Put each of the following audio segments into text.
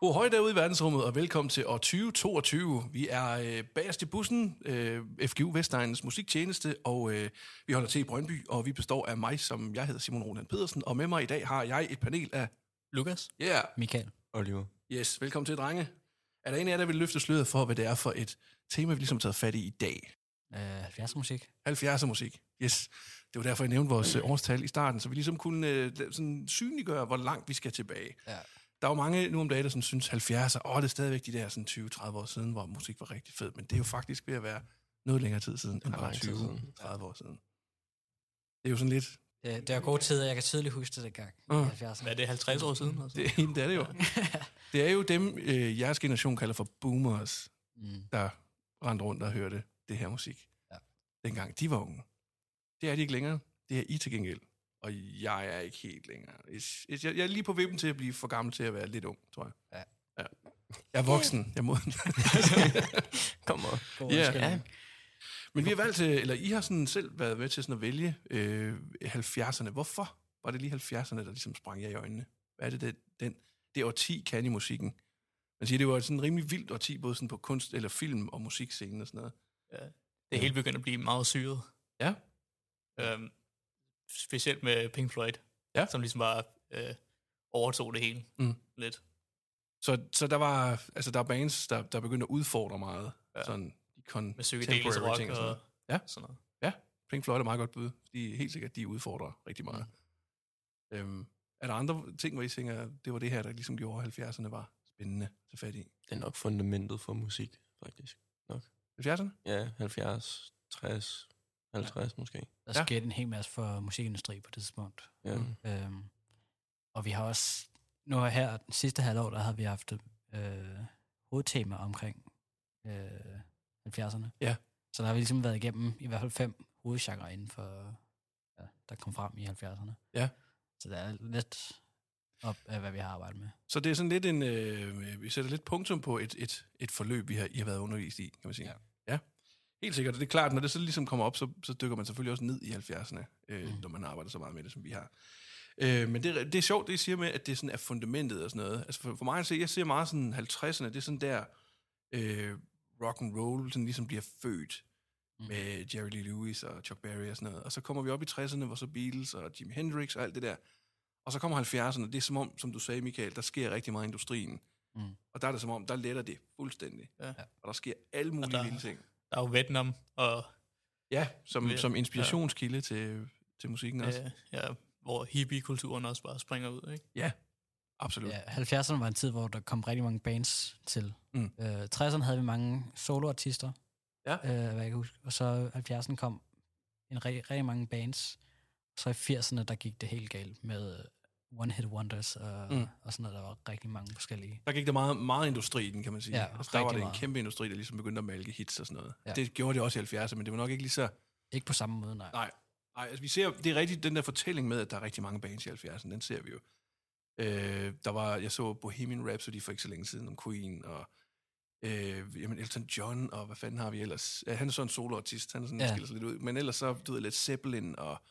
Oh, høj derude i verdensrummet, og velkommen til år 2022. Vi er øh, bagerst i bussen, øh, FGU Vestegnens musiktjeneste, og øh, vi holder til i Brøndby, og vi består af mig, som jeg hedder Simon Roland Pedersen, og med mig i dag har jeg et panel af... Lukas. Ja, yeah. Michael. Oliver. yes, velkommen til, drenge. Er der en af jer, der vil løfte sløret for, hvad det er for et tema, vi ligesom har taget fat i i dag? Øh, 70'er musik. 70'er musik. Yes. Det var derfor, jeg nævnte vores øh, årstal i starten, så vi ligesom kunne øh, sådan synliggøre, hvor langt vi skal tilbage. Ja. Der er jo mange nu om dagen, der sådan synes 70'er, åh, det er stadigvæk de der sådan 20-30 år siden, hvor musik var rigtig fed, men det er jo faktisk ved at være noget længere tid siden, end Ja, bare lang tid siden. 20-30 år siden. Det er jo sådan lidt... Det, det er gode tider, jeg kan tydeligt huske det dengang. Mm. Mm. 70'erne. Hvad er det, 50 år siden? Altså? Det, det er det jo. Det er jo dem, øh, jeres generation kalder for boomers, Mm. der rendte rundt og hørte det her musik. Ja. Dengang de var unge. Det er de ikke længere. Det er I til gengæld. Og jeg er ikke helt længere. Is- is- Jeg jeg er lige på vippen til at blive for gammel til at være lidt ung, tror jeg. Ja. ja. Jeg er voksen. Jeg må... Kom og. God Ja. Men vi har valgt til, eller I har sådan selv været med til sådan at vælge øh, 70'erne. Hvorfor var det lige 70'erne, der ligesom sprang jer i øjnene? Hvad er det, det, den, det årti kan i musikken? Man siger, det var sådan en rimelig vildt årti, både sådan på kunst- eller film- og musikscenen og sådan noget. Ja. Det er helt begyndt at blive meget syret. Ja. Øhm, specielt med Pink Floyd, Ja. som ligesom bare øh, overtog det hele Mm. lidt. Så, så der var, altså der er bands, der, der begyndte at udfordre meget. Ja. Sådan de Med psykedelisk rock ting og, og sådan noget. Ja. sådan noget. Ja, Pink Floyd er meget godt bud. De er helt sikkert, de udfordrer rigtig meget. Mm. Øhm, er der andre ting, hvor I tænker, det var det her, der ligesom gjorde 70'erne var spændende at tage fat i? Det er nok fundamentet for musik, faktisk. 70'erne? Ja, 70, 60, 50 ja. måske. Der Ja. skete en hel masse for musikindustri på det tidspunkt. Ja. Mm. Øhm, og vi har også, nu her, den sidste halvår, der har vi haft øh, hovedtema omkring øh, 70'erne. Ja. Så der har vi ligesom været igennem i hvert fald fem hovedgenre inden for, ja, der kom frem i 70'erne. Ja. Så det er lidt op af, hvad vi har arbejdet med. Så det er sådan lidt en, øh, vi sætter lidt punktum på et, et, et forløb, vi har, I har været undervist i, kan man sige. Ja. Helt sikkert, og det er klart, når det så ligesom kommer op, så, så dykker man selvfølgelig også ned i 70'erne, øh, mm. når man arbejder så meget med det, som vi har. Øh, men det, er- det er sjovt, det I siger med, at det sådan er fundamentet og sådan noget. Altså for, for mig at se, jeg ser meget sådan 50'erne, det er sådan der øh, rock and roll sådan ligesom bliver født mm. med Jerry Lee Lewis og Chuck Berry og sådan noget. Og så kommer vi op i 60'erne, hvor så Beatles og Jimi Hendrix og alt det der. Og så kommer 70'erne, det er som om, som du sagde, Michael, der sker rigtig meget i industrien. Mm. Og der er det som om, der letter det fuldstændig. Ja. Og der sker alle mulige der- vilde ting. Der er jo Vietnam, og Ja, som, Ja. som inspirationskilde til, til musikken også. øh, ja, hvor hippie-kulturen også bare springer ud. Ikke? Ja, absolut. Ja, 70'erne var en tid, hvor der kom rigtig mange bands til. Mm. Øh, 60'erne havde vi mange soloartister, Ja. øh, hvad jeg kan huske. Og så 70'erne kom en rigtig, rigtig mange bands. Så i 80'erne, der gik det helt galt med One Hit Wonders og, Mm. og sådan noget. Der var rigtig mange forskellige. Der gik der meget, meget industri i den, kan man sige. Ja, altså, der var det en meget. kæmpe industri, der ligesom begyndte at malke hits og sådan noget. Ja. Det gjorde det også i 70'erne, men det var nok ikke lige så... Ikke på samme måde, nej. Nej, nej altså, vi ser, det er rigtigt, den der fortælling med, at der er rigtig mange bands i 70'erne, den ser vi jo. Øh, der var, jeg så Bohemian Rhapsody for ikke så længe siden om Queen, og øh, jamen Elton John, og hvad fanden har vi ellers? Ja, han er sådan en soloartist, han er sådan. Ja. skiller sig lidt ud. Men ellers så, du ved, lidt Zeppelin, og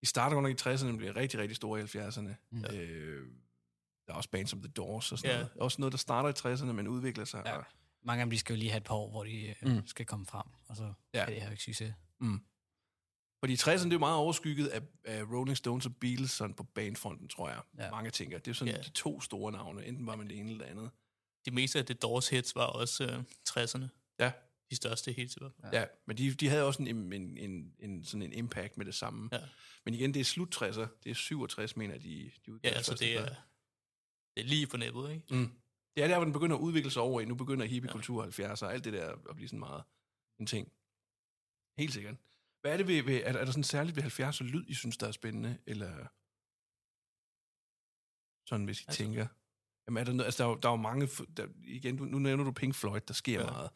de starter godt nok i 60'erne, men bliver rigtig, rigtig store i 70'erne. Mm. Øh, der er også bands som The Doors og sådan Ja. noget. Også noget, der starter i 60'erne, men udvikler sig. Ja. Og, Mange af dem, de skal jo lige have et par år, hvor de Mm. mm. skal komme frem. Og så Ja. ja. kan det have ikke succes. Mm. Fordi 60'erne, det er jo meget overskygget af, af Rolling Stones og Beatles sådan på bandfronten, tror jeg. Ja. Ja. Mange tænker. Det er sådan Ja. de to store navne. Enten var man det ene eller det andet. Det meste af The Doors hits var også øh, 60'erne. Ja, De største i hvert fald. ja. men de, de havde også en, en, en, en, sådan en impact med det samme. Ja. Men igen, det er slut 60'er. Det er 67, mener de, de udgav Ja, altså det er, det er lige på næbbet, ikke? Mm. Det er der, hvor den begynder at udvikle sig over i. Nu begynder hippiekultur 70'er og alt det der at blive sådan meget en ting. Helt sikkert. Hvad er det ved, ved er, der- er der sådan særligt ved 70'er lyd, I synes, der er spændende? Eller sådan, hvis I altså, tænker... Jamen, er der, noget, altså, der, er, jo- der er jo mange... Der, igen, du, nu nævner du Pink Floyd, der sker ja. Ja. meget.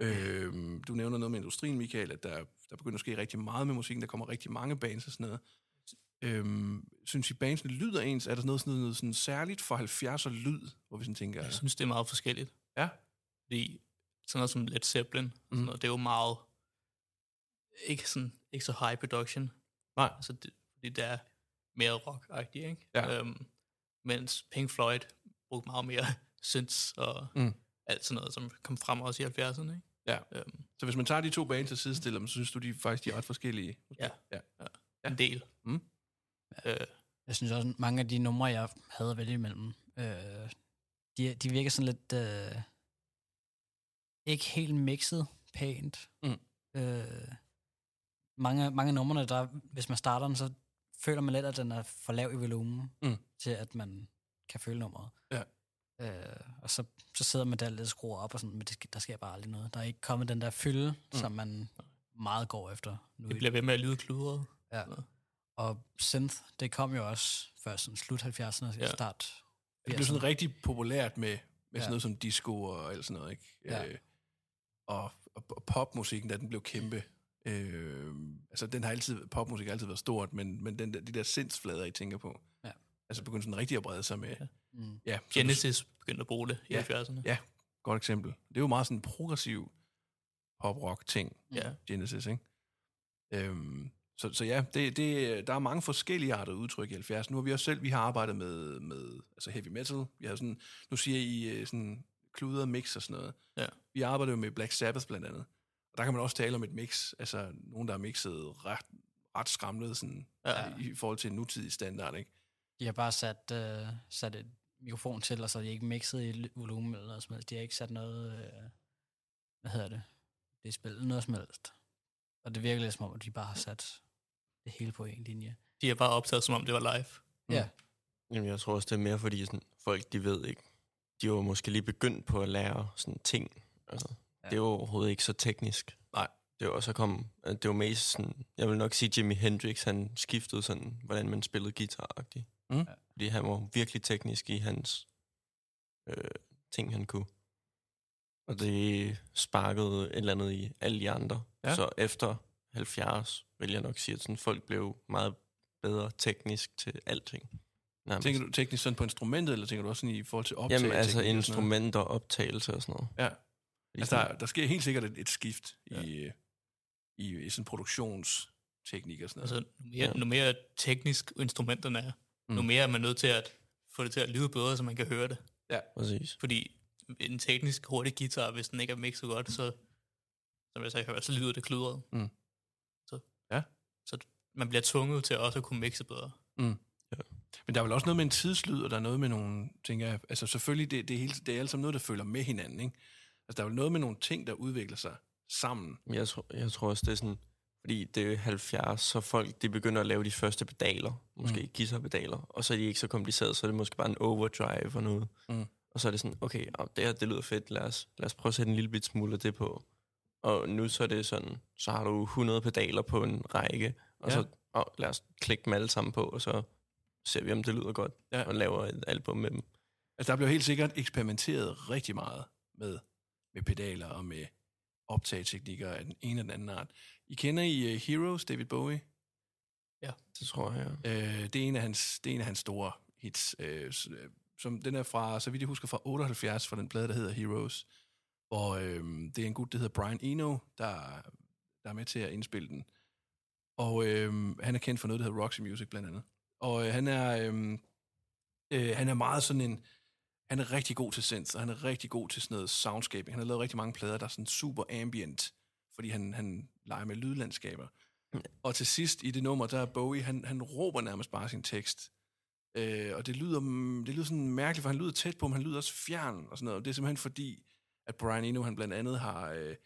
Øhm, du nævner noget med industrien, Michael, at der, der begynder at ske rigtig meget med musikken. Der kommer rigtig mange bands og sådan noget. Øhm, synes I, bandsene lyder ens? Er der noget, sådan noget sådan særligt for 70'er lyd, hvor vi sådan tænker... Jeg synes, det er meget forskelligt. Ja, Fordi sådan noget som Led Zeppelin, mm. sådan noget, det er jo meget, ikke, sådan, ikke så high production. Nej. Altså, det, fordi det er mere rock ikke? Ja. Øhm, mens Pink Floyd brugte meget mere synths og mm. alt sådan noget, som kom frem også i 70'erne. Ikke? Ja. Øhm, Så hvis man tager de to bands og sidestiller dem, så synes du, de faktisk de er ret forskellige? Ja. ja. en del. Mm. Øh, Jeg synes også, mange af de numre, jeg havde at vælge imellem, øh, de, de virker sådan lidt... Øh, ikke helt mixet pænt. Mm. Øh, mange, mange af numrene, der, hvis man starter den, så føler man lidt, at den er for lav i volumen, Mm. til at man kan føle nummeret. Ja. Øh, og så, så sidder man der lidt og skruer op, og sådan, men det, der sker bare aldrig noget. Der er ikke kommet den der fylde, mm. som man meget går efter nu. det bliver ved med at lyde kludret. Ja. Og synth, det kom jo også først sådan slut 70'erne og Ja. start Det blev sådan rigtig populært med, med. Ja. sådan noget som disco og alt sådan noget, ikke? Ja. Øh, og, og, og popmusikken, da den blev kæmpe. Øh, altså, den har altid, popmusik har altid været stort, men, men den der, de der sindsflader, I tænker på, Ja. Altså begyndte sådan rigtig at brede sig med. Ja, Mm. ja Genesis begyndte at bruge det i Ja. 70'erne. Ja. godt eksempel. Det er jo meget sådan en progressiv pop-rock-ting, Ja. Genesis, ikke? Øhm, så, så ja, det, det, der er mange forskellige arter udtryk i 70. Nu har vi også selv, vi har arbejdet med, med altså heavy metal. Vi har sådan, nu siger I øh, sådan kluder mix og sådan noget. Ja. Vi arbejder jo med Black Sabbath blandt andet. Og der kan man også tale om et mix, altså nogen, der er mixet ret, ret skramlet sådan, Ja. i, i forhold til en nutidig standard, ikke? De har bare sat, øh, sat et mikrofon til, og så er de ikke mixet i volumen eller noget som helst. De har ikke sat noget, øh, hvad hedder det, det er spillet noget som helst. Og det virker lidt som om, at de bare har sat det hele på en linje. De har bare optaget, som om det var live. Ja. Jamen, jeg tror også, det er mere, fordi sådan, folk, de ved ikke. De var måske lige begyndt på at lære sådan ting. Altså, Ja. ja. Det er jo overhovedet ikke så teknisk. Nej. Det var også kom, det var mest sådan, jeg vil nok sige, Jimi Hendrix, han skiftede sådan, hvordan man spillede guitar -agtigt. Mm. Fordi han var virkelig teknisk i hans øh, ting, han kunne. Og det sparkede et eller andet i alle de andre. Ja. Så efter 70, vil jeg nok sige, at sådan, folk blev meget bedre teknisk til alting. Nærmest. Tænker du teknisk sådan på instrumentet, eller tænker du også sådan i forhold til optag? Jamen altså instrumenter, optagelse og sådan noget. Ja. Fordi Altså, der, der sker helt sikkert et, et skift Ja. i, øh, i, i sådan produktionsteknik og sådan noget. Altså, nu mere, Ja. nu mere teknisk instrumenterne er, mm. nu Mm. mere er man nødt til at få det til at lyde bedre, så man kan høre det. Præcis. Fordi en teknisk hurtig guitar, hvis den ikke er mixet godt, så, som jeg sagde før, så lyder det kludret. Mm. Så, Ja. så man bliver tvunget til også at kunne mixe bedre. Men der er vel også noget med en tidslyd, og der er noget med nogle, tænker jeg, altså selvfølgelig, det, det, hele, det er alt sammen noget, der følger med hinanden, ikke? Altså der er vel noget med nogle ting, der udvikler sig sammen. Jeg tror, jeg tror også, det er sådan, fordi det er 70, så folk de begynder at lave de første pedaler, måske Mm. guitarpedaler, og så er de ikke så komplicerede, så er det måske bare en overdrive og noget. Mm. Og så er det sådan, okay, det her, det lyder fedt, lad os, lad os prøve at sætte en lille bit smule af det på. Og nu så er det sådan, så har du 100 pedaler på en række, og Ja. så oh, lad os klikke dem alle sammen på, og så ser vi, om det lyder godt, Ja. og laver et album med dem. Altså der bliver helt sikkert eksperimenteret rigtig meget med, med pedaler og med optageteknikker af den ene og den anden art. I kender I uh, Heroes, David Bowie? Det tror jeg, ja. Øh, det, er en af hans, det er en af hans store hits, øh, øh, som den er fra, så vidt jeg husker, fra 78, fra den plade, der hedder Heroes, hvor øh, det er en gut, der hedder Brian Eno, der, der er med til at indspille den. Og øh, han er kendt for noget, der hedder Roxy Music, blandt andet. Og øh, han er øh, øh, han er meget sådan en, han er rigtig god til synth, og han er rigtig god til sådan noget soundscaping. Han har lavet rigtig mange plader, der er sådan super ambient, fordi han, han leger med lydlandskaber. Og til sidst i det nummer, der er Bowie, han, han råber nærmest bare sin tekst. Øh, og det lyder, mm, det lyder sådan mærkeligt, for han lyder tæt på, men han lyder også fjern og sådan noget. Og det er simpelthen fordi, at Brian Eno, han blandt andet har, øh,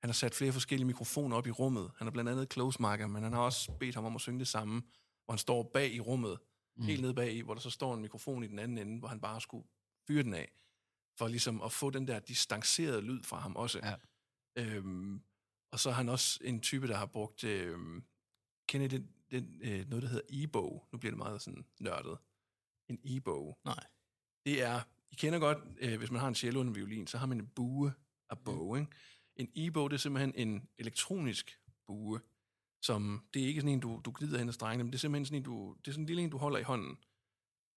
han har sat flere forskellige mikrofoner op i rummet. Han har blandt andet close marker, men han har også bedt ham om at synge det samme, hvor han står bag i rummet, mm. helt nede bag i, hvor der så står en mikrofon i den anden ende, hvor han bare skulle fyre den af, for ligesom at få den der distancerede lyd fra ham også. Ja. Øhm, og så er han også en type, der har brugt, øhm, kender I den, den øh, noget, der hedder e-bog? Nu bliver det meget sådan nørdet. En e-bog. Nej. Det er, I kender godt, øh, hvis man har en cello og en violin, så har man en bue af bog, ikke? En e-bog, det er simpelthen en elektronisk bue, som, det er ikke sådan en, du, du glider hen ad strengene, men det er simpelthen sådan en, du, det er sådan en lille en, du holder i hånden.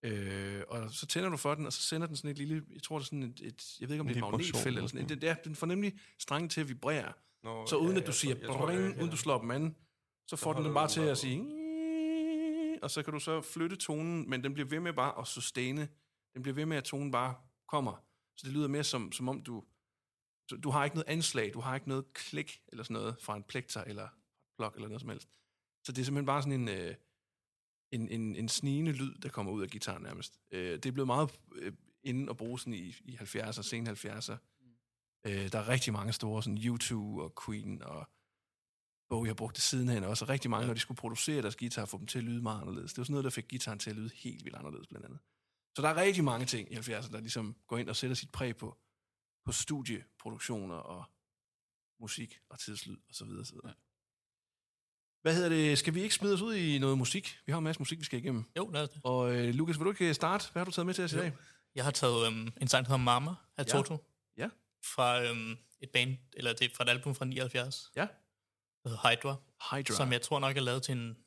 Øh, og så tænder du for den, og så sender den sådan et lille, jeg tror det er sådan et, et jeg ved ikke om det er et magnetfelt eller sådan det er, den får nemlig strengen til at vibrere. Nå, Så uden at du siger bring, uden du slår dem an, så får den den bare til at sige, og så kan du så flytte tonen, men den bliver ved med bare at sustaine. Den bliver ved med, at tonen bare kommer. Så det lyder mere som, som om du, du, du har ikke noget anslag, du har ikke noget klik eller sådan noget fra en plekter eller blok eller noget som helst. Så det er simpelthen bare sådan en, øh, en, en, en snigende lyd, der kommer ud af gitaren nærmest. Øh, det er blevet meget øh, inden at bruge sådan i, i 70'er, sen 70'er. Øh, der er rigtig mange store, sådan U2 og Queen og Bowie har brugt det sidenhen også. Og rigtig mange, ja. når de skulle producere deres guitar, få dem til at lyde meget anderledes. Det var sådan noget, der fik gitaren til at lyde helt vildt anderledes, blandt andet. Så der er rigtig mange ting i 70'erne, der ligesom går ind og sætter sit præg på, på studieproduktioner og musik og tidslyd og så videre. Så videre. Ja. Hvad hedder det? Skal vi ikke smide os ud i noget musik? Vi har en masse musik, vi skal igennem. Jo, lad os det. Og øh, Lukas, vil du ikke starte? Hvad har du taget med til os i dag? Jeg har taget øhm, en sang, der hedder Mama af Ja. Toto. Ja. Fra øhm, et band, eller det er fra et album fra 79. Ja. Der hedder Hydra. Hydra. Som jeg tror nok er lavet til en...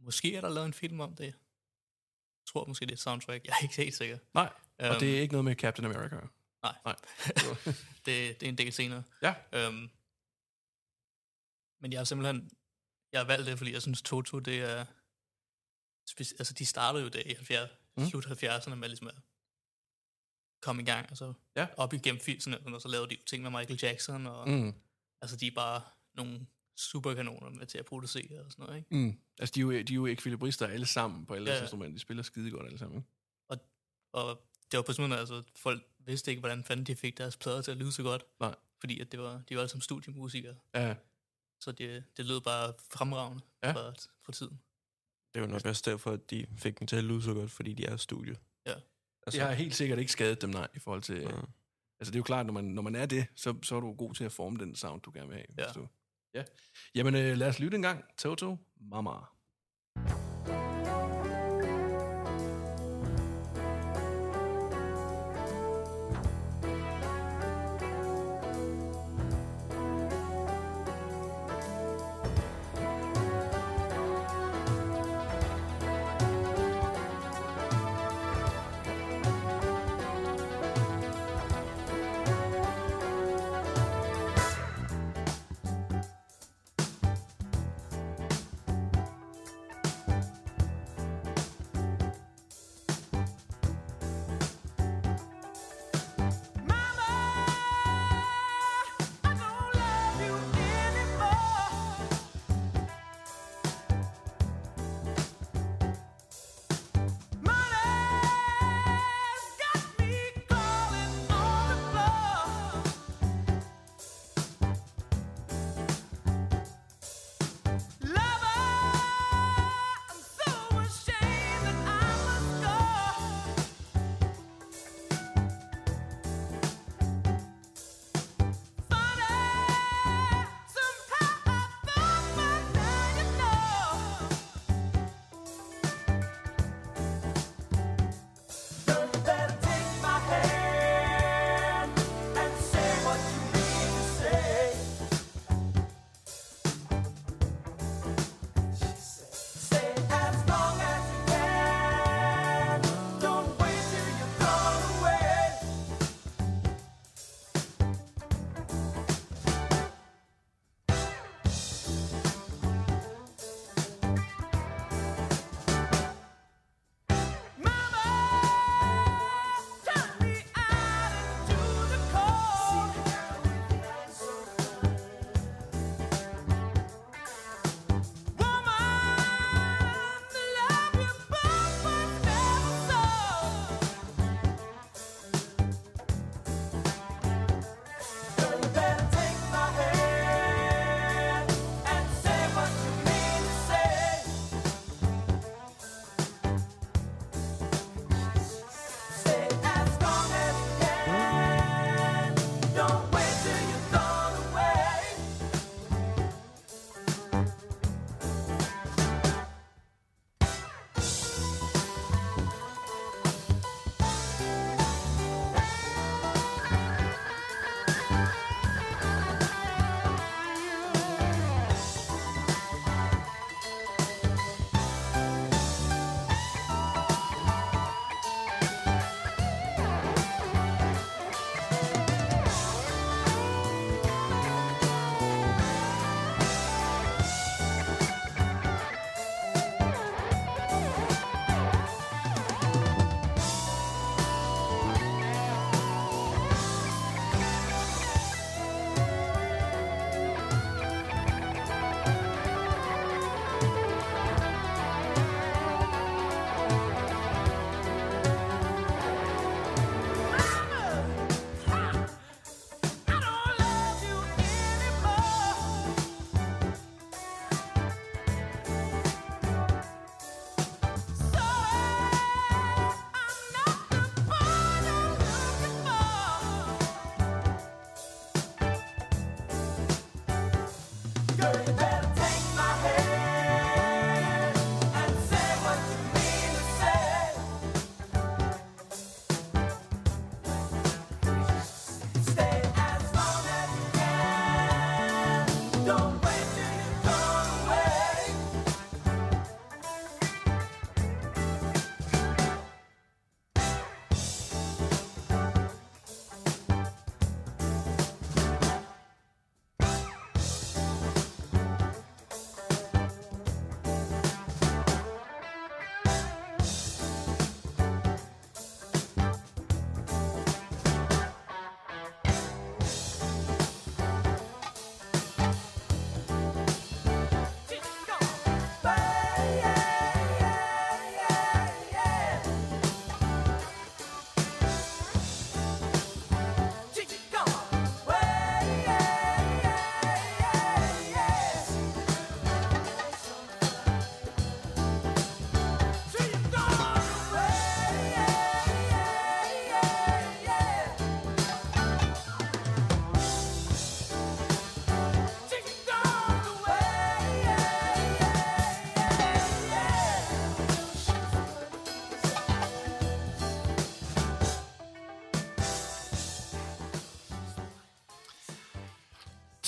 Måske er der lavet en film om det. Jeg tror måske, det er soundtrack. Jeg er ikke helt sikker. Nej, og Øhm, det er ikke noget med Captain America. Nej. Nej. det, det er en del senere. Ja. Øhm, men jeg har simpelthen... Jeg har valgt det, fordi jeg synes, Toto, det er... Altså, de startede jo det i 70, Mm. slut 70'erne med ligesom at komme i gang, altså Ja. op igennem 80'erne, og så lavede de jo ting med Michael Jackson, og Mm. altså, de er bare nogle superkanoner med til at producere og sådan noget, ikke? Mm. Altså, de er, jo, de er jo ekvilibrister alle sammen på alle Ja, deres instrumenter. De spiller skide godt alle sammen. Ikke? Og det var på sådan altså, folk vidste ikke, hvordan fanden de fik deres plader til at lyde så godt. Nej. Fordi at det var, de var alle sammen studiemusikere. Ja, Så det, det lød bare fremragende Ja. for, for tiden. Det er jo nok også derfor, at de fik den til at lyde så godt, fordi de er studie. Ja. Altså, jeg har helt sikkert ikke skadet dem, nej, i forhold til... ja. Altså, det er jo klart, når man, når man er det, så, så er du god til at forme den sound, du gerne vil have. Ja. hvis Du, ja. Jamen, øh, lad os lytte en gang. Toto. Mama,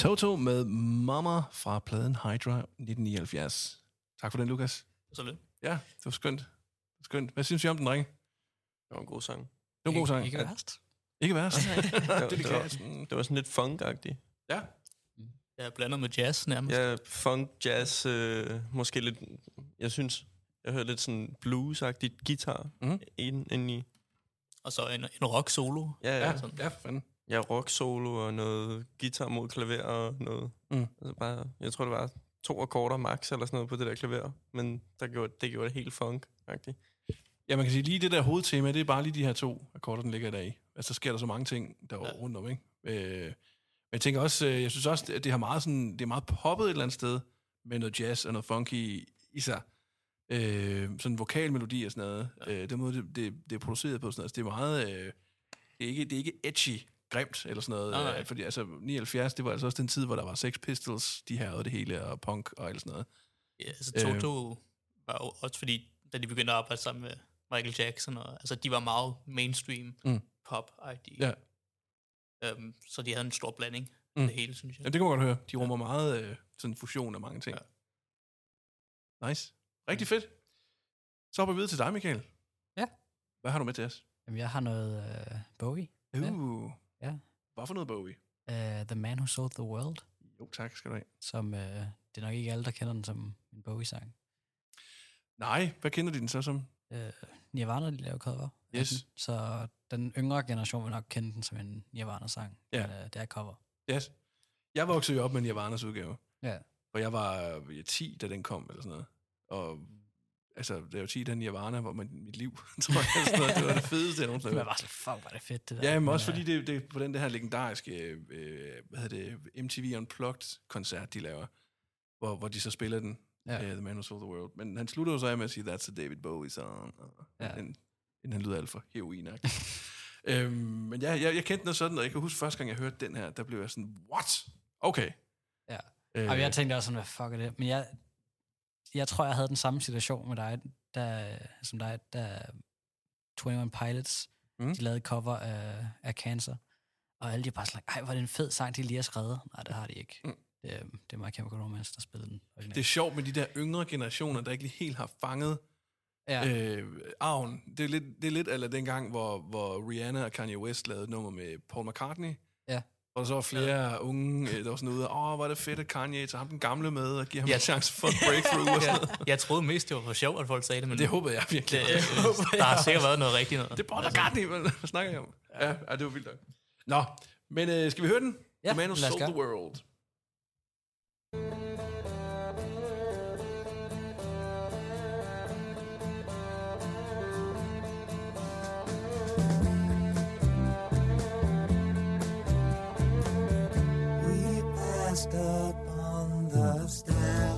Toto med Mama fra pladen Hydra 1979. Tak for den, Lukas. Så lidt. Ja, det var skønt. Skønt. Hvad synes I om den, drenge? Det var en god sang. Det var en god sang. Ikke værst. Ikke værst. det, var, det det, var, sådan- det var sådan lidt funk-agtigt. Ja. Jeg er blandet med jazz nærmest. Ja, funk, jazz, øh, måske lidt... Jeg synes, jeg hørte lidt sådan blues-agtigt guitar mm. ind, ind i. Og så en, en rock solo. Ja, Ja, ja. sådan. ja, for fanden. Ja, rock solo og noget guitar mod klaver og noget. Mm. Altså bare, jeg tror, det var to akkorder max eller sådan noget på det der klaver. Men der gjorde, det gjorde det helt funk-agtigt. Ja, man kan sige, lige det der hovedtema, det er bare lige de her to akkorder, den ligger der i. Altså, så sker der så mange ting der ja. Ja. rundt om, ikke? Øh, men jeg tænker også, øh, jeg synes også, at det, har meget sådan, det er meget poppet et eller andet sted, med noget jazz og noget funky i sig. Øh, sådan vokalmelodi og sådan noget. Ja. Øh, den måde, det, det, det er produceret på sådan noget. Altså, det er meget, øh, det, er ikke, det er ikke edgy, grimt eller sådan noget. Nej, nej. Øh, fordi altså, 79, det var altså også den tid, hvor der var Sex Pistols, de her og det hele, og punk og alt sådan noget. Ja, altså Toto øh. var jo også fordi, da de begyndte at arbejde sammen med Michael Jackson, og, altså de var meget mainstream Mm. pop-agtige. Ja. Um, så de havde en stor blanding Mm. mm. det hele, synes jeg. Ja, det kan man godt høre. De rummer meget øh, sådan en fusion af mange ting. Ja. Nice. Rigtig fedt. Så hopper vi videre til dig, Michael. Ja. Hvad har du med til os? Jamen, jeg har noget uh, Bowie. Ja. Uh. Ja. Hvad for noget Bowie? Uh, the Man Who Sold the World. Jo, tak skal du have. Som, uh, det er nok ikke alle, der kender den som en Bowie-sang. Nej, hvad kender de den så som? Uh, Nirvana, de laver cover. Yes. Den, så den yngre generation vil nok kende den som en Nirvana-sang. Ja. Men, uh, det er cover. Yes. Jeg voksede jo op med Nirvanas udgave. Ja. For jeg var øh, 10, da den kom, eller sådan noget. Og altså, det er jo 10, da Nirvana var mit, mit liv, tror jeg. Sådan noget. Det var det fedeste, jeg nogensinde Det har var sådan, fuck, var det fedt, det der. Ja, men også øh, fordi det, det på den der her legendariske, øh, hvad hedder det, MTV Unplugged-koncert, de laver, hvor, hvor de så spiller den, Ja. uh, The Man Who Sold the World. Men han slutter jo så af med at sige, that's a David Bowie song, og Ja. ja. den, den, han lyder alt for heroinagtig. øhm, men ja, jeg, jeg kendte noget sådan, og jeg kan huske første gang, jeg hørte den her, der blev jeg sådan, what? Okay. Ja. Øh, Og jeg tænkte også sådan, hvad fuck er det? Men jeg, jeg tror, jeg havde den samme situation med dig, da, som dig, da 21 Pilots, Mm. de lavede cover af, af Cancer. Og alle de bare sådan, ej, hvor er det en fed sang, de lige har skrevet. Nej, det har de ikke. Mm. Det, er- det er My Chemical Romance, der spillede den. originalt. det er sjovt med de der yngre generationer, der ikke lige helt har fanget ja, øh, arven. Det er lidt, det er lidt eller dengang, hvor, hvor Rihanna og Kanye West lavede nummer med Paul McCartney. Ja. Og der så var flere ja. unge, øh, der var sådan ude, åh, hvor er det fedt, at Kanye tager ham den gamle med og giver ham Ja. en chance for en breakthrough og sådan noget. Jeg, jeg troede mest, det var for sjov, at folk sagde det, men Det håbede jeg virkelig. det, øh, der har sikkert været noget rigtigt noget. Det er Paul McCartney, hvad hvad snakker jeg om? Ja, ja det var vildt nok. Nå, men øh, skal vi høre den? Ja, The Man os Sold the. World. Passed up on the stair.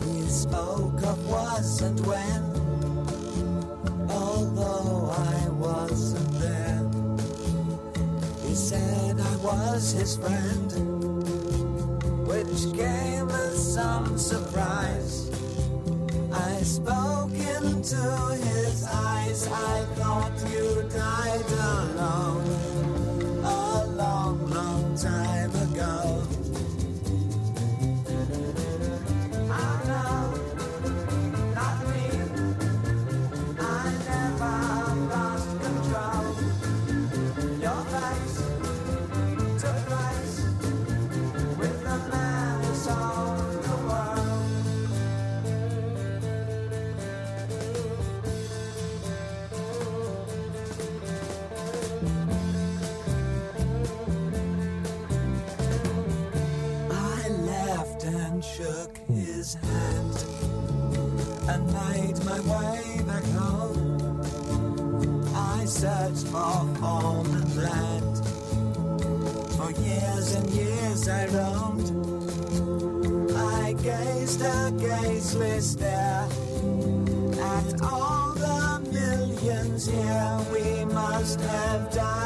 We spoke of was and when, although I wasn't there. He said I was his friend, which came as some surprise. I spoke into his eyes. I thought you died alone a long, long time I roamed. I gazed a gazeless stare at all the millions here. We must have died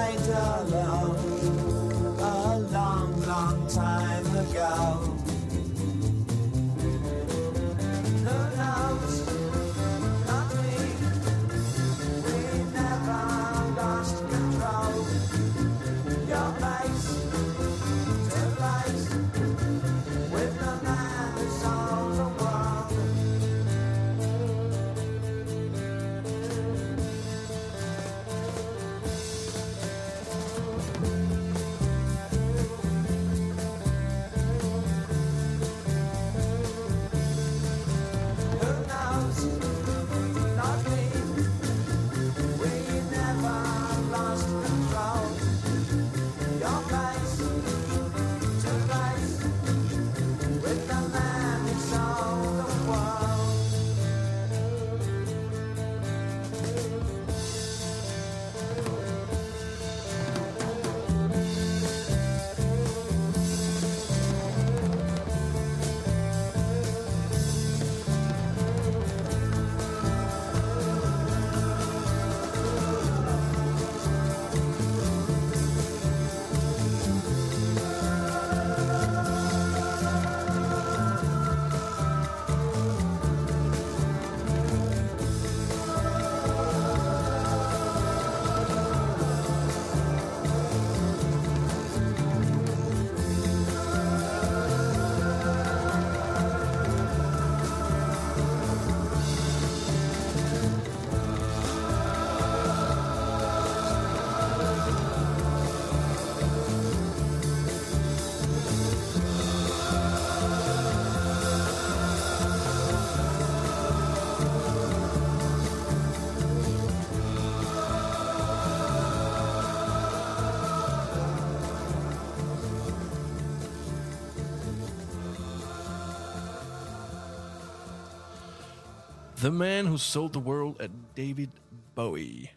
The Man Who Sold the World af David Bowie.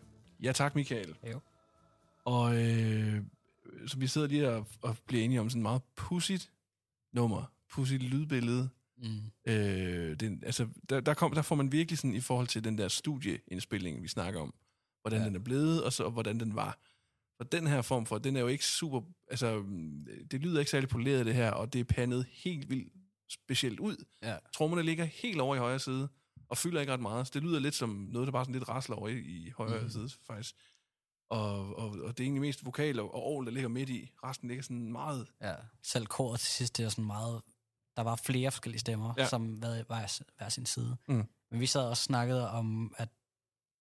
Ja tak, Michael. Jo. Og øh, så vi sidder lige og, og bliver enige om sådan et meget pudsigt nummer, pudsigt lydbillede. Mm. Øh, den, altså, der, der, kom, der får man virkelig sådan i forhold til den der studieindspilling, vi snakker om, hvordan. Ja. den er blevet, og så og hvordan den var. Og den her form for, den er jo ikke super, altså, det lyder ikke særlig poleret det her, og det er pandet helt vildt specielt ud. Ja. Trommerne ligger helt over i højre side, og fylder ikke ret meget, så det lyder lidt som noget, der bare sådan lidt rasler over i, i højre mm. Side, faktisk. Og, og, og det er egentlig mest vokal og, orgel, der ligger midt i. Resten ligger sådan meget... Ja, selv koret til sidst, det er sådan meget... Der var flere forskellige stemmer, Ja. ja. som var hver, hver sin side. Mm. Men vi sad også og snakkede om, at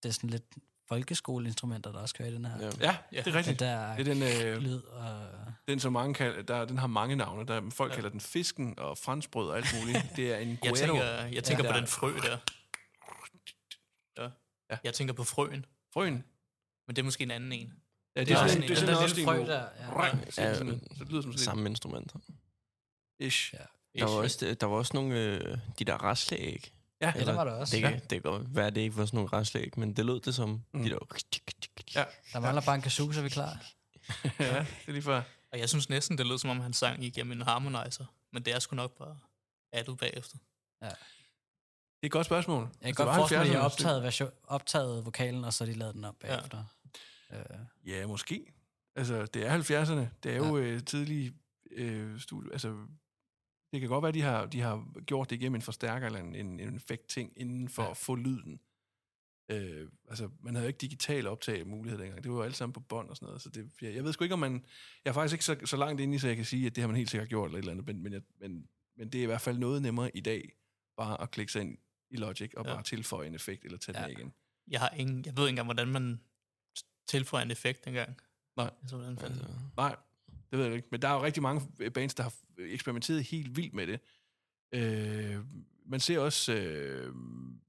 det er sådan lidt folkeskoleinstrumenter, der også kører i den her. Ja. Ja, Ja. det er rigtigt. Det der Det er den, øh, lyd og... den, som mange kalder, der, den har mange navne. Der, folk ja. kalder den fisken og franskbrød og alt muligt. Det er en Jeg guero. tænker, jeg tænker Ja. på den frø der. Ja. Ja. Jeg tænker på frøen, Frøen. men det er måske en anden en. Ja, det Det er sådan, sådan det er en- sådan lille frø en der, ja. Ja, sådan, så det lyder som sådan Samme instrumenter. lidt ish. Ja. Der var, også, der var også nogle, øh, de der raslæg. Ja, Ja, der var der også. Det, Ja. kan, det kan godt være, at det ikke var sådan nogle raslæg, men det lød det som Mm. de der... Ja. Der mangler bare en kazoo, så er vi klar. ja, det er lige før. Og jeg synes næsten, det lød som om, han sang igennem en harmonizer. Men det er sgu nok bare addet bagefter. Det er et godt spørgsmål. Jeg kan Altså, godt det var forestille mig, at de har 70'erne, optaget, version, optaget vokalen, og så de lavet den op bagefter. Ja. Øh, Ja, måske. Altså, det er 70'erne. Det er jo øh, tidlige øh, studie. Altså, det kan godt være, at de har, de har gjort det igennem en forstærker eller en, en, en effekt-ting, inden for ja. At få lyden. Øh, altså, man havde jo ikke digital optag mulighed dengang. Det var jo alt sammen på bånd og sådan noget. Så det, jeg, jeg ved sgu ikke, om man... Jeg er faktisk ikke så, så langt inde i, så jeg kan sige, at det har man helt sikkert gjort eller et eller andet. Men, men, jeg, men, men det er i hvert fald noget nemmere i dag, bare at klikke sig ind i Logic og Ja. bare tilføje en effekt eller tage den Ja. af igen. Jeg, har ingen, jeg ved ikke engang, hvordan man tilføjer en effekt dengang. Nej. Altså, hvordan fanden? Altså, Nej, det ved jeg ikke. Men der er jo rigtig mange bands, der har eksperimenteret helt vildt med det. Øh, man ser også, øh,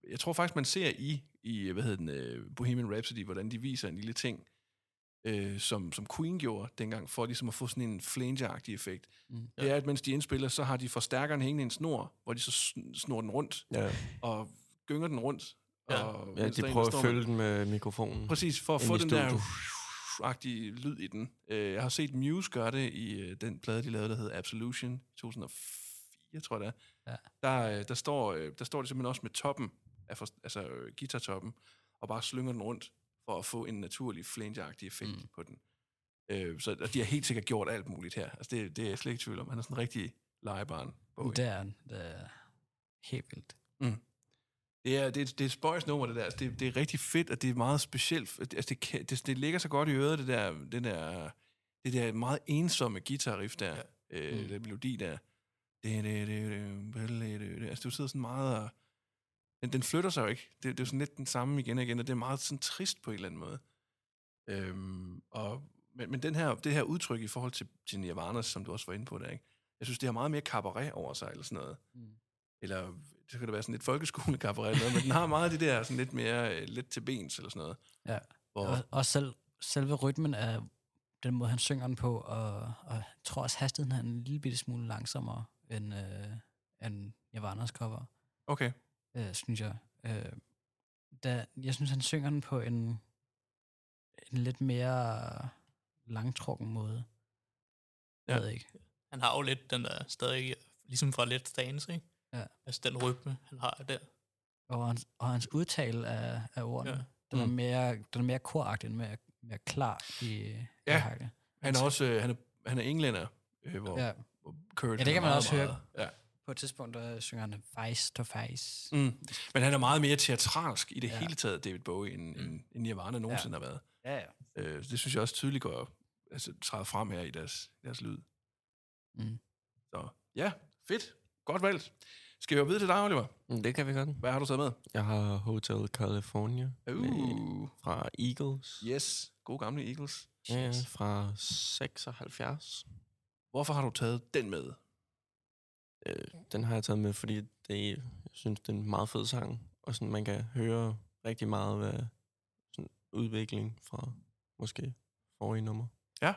jeg tror faktisk, man ser i, i hvad hedder den, øh, Bohemian Rhapsody, hvordan de viser en lille ting, øh, som, som Queen gjorde dengang, for ligesom at få sådan en flange-agtig effekt. Mm. Det er, at mens de indspiller, så har de forstærkeren hængende i en snor, hvor de så sn- snor den rundt, ja. og gynger den rundt. Ja. Og ja, de er prøver at med- følge den med mikrofonen. Præcis, for at få den der agtige lyd i den. Øh, Jeg har set Muse gøre det i øh, den plade, de lavede, der hedder Absolution 2004, tror jeg det er. Ja. Der, øh, der, står, der står det simpelthen også med toppen, af for, altså guitartoppen, og bare slynger den rundt, for at få en naturlig flange-agtig effekt mm. Mm. på den. Øh, så og de har helt sikkert gjort alt muligt her. Altså, det, det er jeg slet ikke i tvivl om. Han er sådan en rigtig legebarn. Bowie. det, er, det er helt vildt. Det er, det, er, det er et spøjs nummer, det der. Altså, det, det er rigtig fedt, og det er meget specielt. Altså, det, det, det ligger så godt i øret, det der, den der, det der meget ensomme guitar-riff der, ja. øh, Mm. den melodi der. Det, det, det, det, det, det, det. Altså, du sidder sådan meget og... Den, den flytter sig jo ikke. Det, det er jo sådan lidt den samme igen og igen, og det er meget sådan trist på en eller anden måde. Øhm, og, men, men den her, det her udtryk i forhold til, til Nirvana, som du også var inde på der, ikke? jeg synes, det har meget mere cabaret over sig, eller sådan noget Mm. eller det kan da være sådan lidt folkeskolekabaret men den har meget af det der sådan lidt mere øh, let til bens eller sådan noget. Ja. Hvor, Og, og selv, selve rytmen af den måde, han synger den på, og, og jeg tror også, hastigheden er en lille bitte smule langsommere end, øh, end Nirvana's cover, okay, øh, synes jeg. Øh, da, jeg synes, han synger den på en, en lidt mere langtrukken måde. Jeg Ja. ved ikke. Han har jo lidt den der stadig, ligesom fra Let's Dance, ikke? Ja. Altså den rytme, han har der. Og hans, og hans udtale af, af ordene, Ja. ja. den, er Mm. mere, den er mere koragtig, den er mere, mere klar i, Ja. i hakket. han er også øh, han er, han er englænder, øh, hvor, Ja. hvor Kurt... Ja, det kan man også meget, høre. Meget, ja. På et tidspunkt, der synger han face to face. Mm. Men han er meget mere teatralsk i det ja. Ja. hele taget, David Bowie, end, end, end Nirvana nogensinde har været. Ja, ja. Øh, det synes jeg også tydeligt går, altså træder frem her i deres, deres lyd. Mm. Så ja, fedt. Godt valgt. Skal vi jo videre til dig, Oliver? Mm, Det kan vi godt. Hvad har du taget med? Jeg har Hotel California med, Uh, fra Eagles. yes. God gamle Eagles. Ja, fra 76. Hvorfor har du taget den med? Øh, den har jeg taget med, fordi det, jeg synes, det er en meget fed sang. Og sådan, man kan høre rigtig meget af sådan udvikling fra måske forrige nummer. Ja.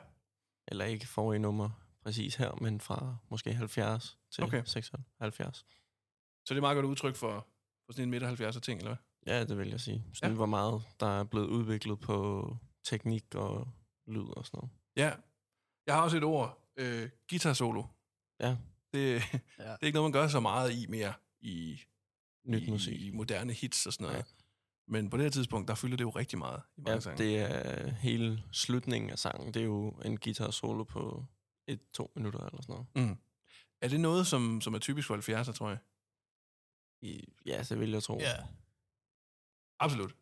Eller ikke forrige nummer præcis her, men fra måske 70 til okay. 76. Så det er meget godt udtryk for, på sådan en midt 70'er ting, eller hvad? Ja, det vil jeg sige. Sådan, Ja. ja. hvor meget der er blevet udviklet på teknik og lyd og sådan noget. Ja. Jeg har også et ord. Øh, guitar solo. Ja. Det, Ja. det er ikke noget, man gør så meget i mere i, Nyt i, musik. i moderne hits og sådan noget. Ja. Men på det her tidspunkt, der fylder det jo rigtig meget i mange Ja, sange. det er hele slutningen af sangen. Det er jo en guitar solo på et-to minutter eller sådan noget. Mm. Er det noget, som, som er typisk for 70'er, tror jeg? I, ja, det vil jeg tro. Ja. Absolut.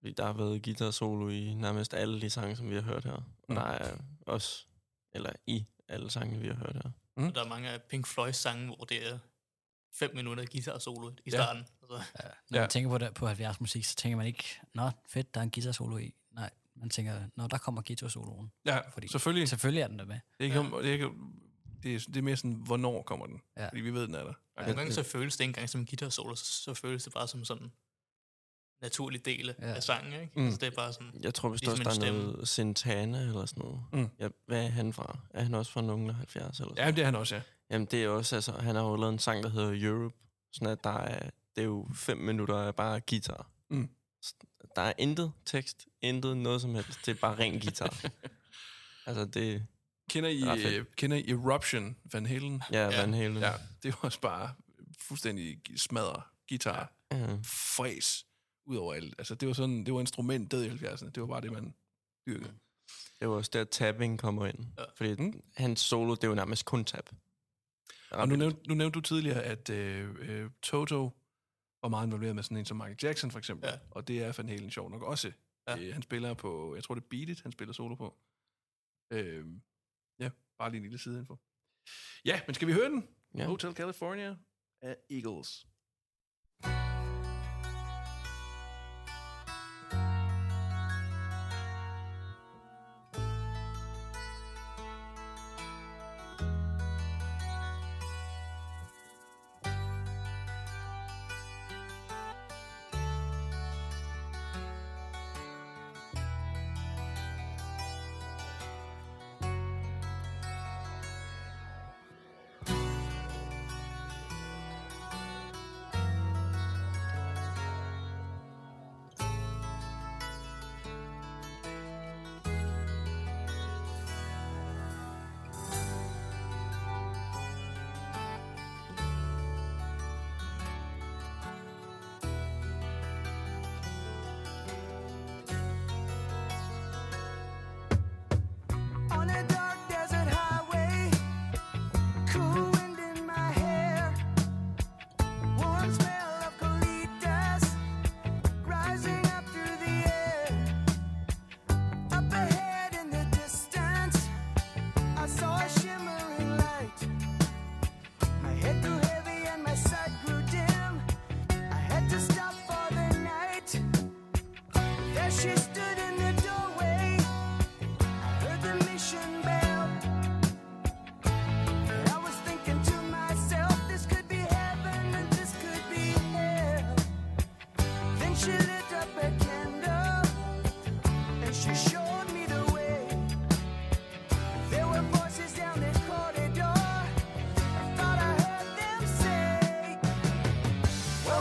Fordi der har været guitar solo i nærmest alle de sange, som vi har hørt her. Og Mm. der er også, eller i alle sange, vi har hørt her. Og der er mange af Pink Floyd sange, hvor det er fem minutter guitar solo i Ja. starten. Altså, Ja. Når Ja. ja. man tænker på, det, på 70 musik, så tænker man ikke, nå, fedt, der er en guitar solo i. Nej, man tænker, nå, der kommer guitar soloen. Ja, Fordi- selvfølgelig. Selvfølgelig er den der med. Det er, ikke, om- det, er ikke, det, er, det er mere sådan, hvornår kommer den? Ja. Fordi vi ved, den er der. nogle gange så føles det ikke engang som en guitar solo, så, så føles det bare som sådan en naturlig del Ja. af sangen. Ikke? Mm. Altså, det er bare sådan, Jeg tror vist Ligesom også, der er stemme. noget Santana eller sådan noget. Mm. Ja, hvad er han fra? Er han også fra nogen af 70 eller sådan Ja, det er han også, ja. Jamen det er også, altså, han har jo lavet en sang, der hedder Europe. Sådan at der er, det er jo fem minutter af bare guitar. Mm. Der er intet tekst, intet noget som helst. Det er bare ren guitar. altså det, Kender I, øh, kender I Eruption Van Halen? ja, Ja. Van Halen. Ja, det var også bare fuldstændig smadre guitar, ja. fræs ud over alt. Altså, det var sådan, det var instrumentet i 70'erne. Det var bare det, man dyrkede. Det var også der, tapping kommer ind. Ja. Fordi Mm. hans solo, det er jo nærmest kun tap. Og nu nævnte, nu nævnte du tidligere, at øh, øh, Toto var meget involveret med sådan en som Michael Jackson, for eksempel. Ja. Og det er Van Halen sjov nok også. Ja. Øh, han spiller på, jeg tror det er Beat It, han spiller solo på. Øh, ja, bare lige en lille sideinfo. Ja, men skal vi høre den? Ja. Hotel California af Eagles.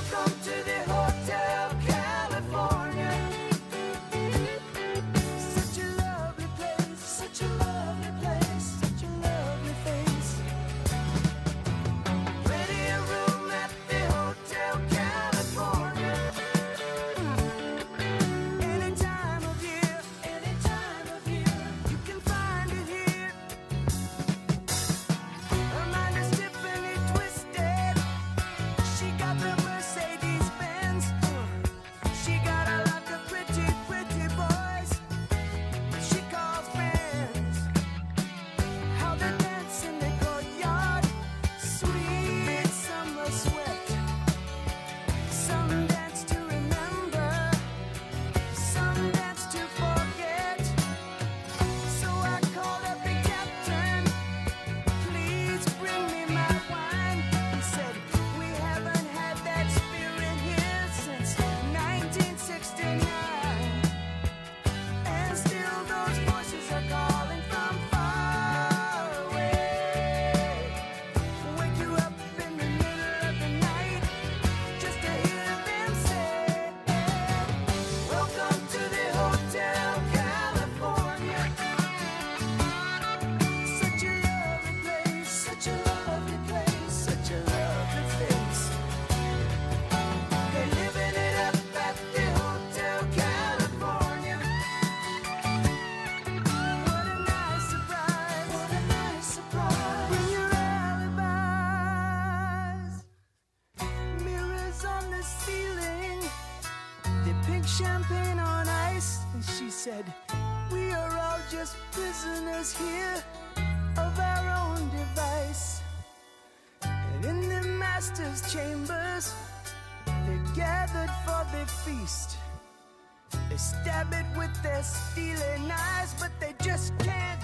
Welcome to the on ice. And she said, We are all just prisoners here of our own device. And in the master's chambers, they're gathered for the feast. They stab it with their stealing eyes, but they just can't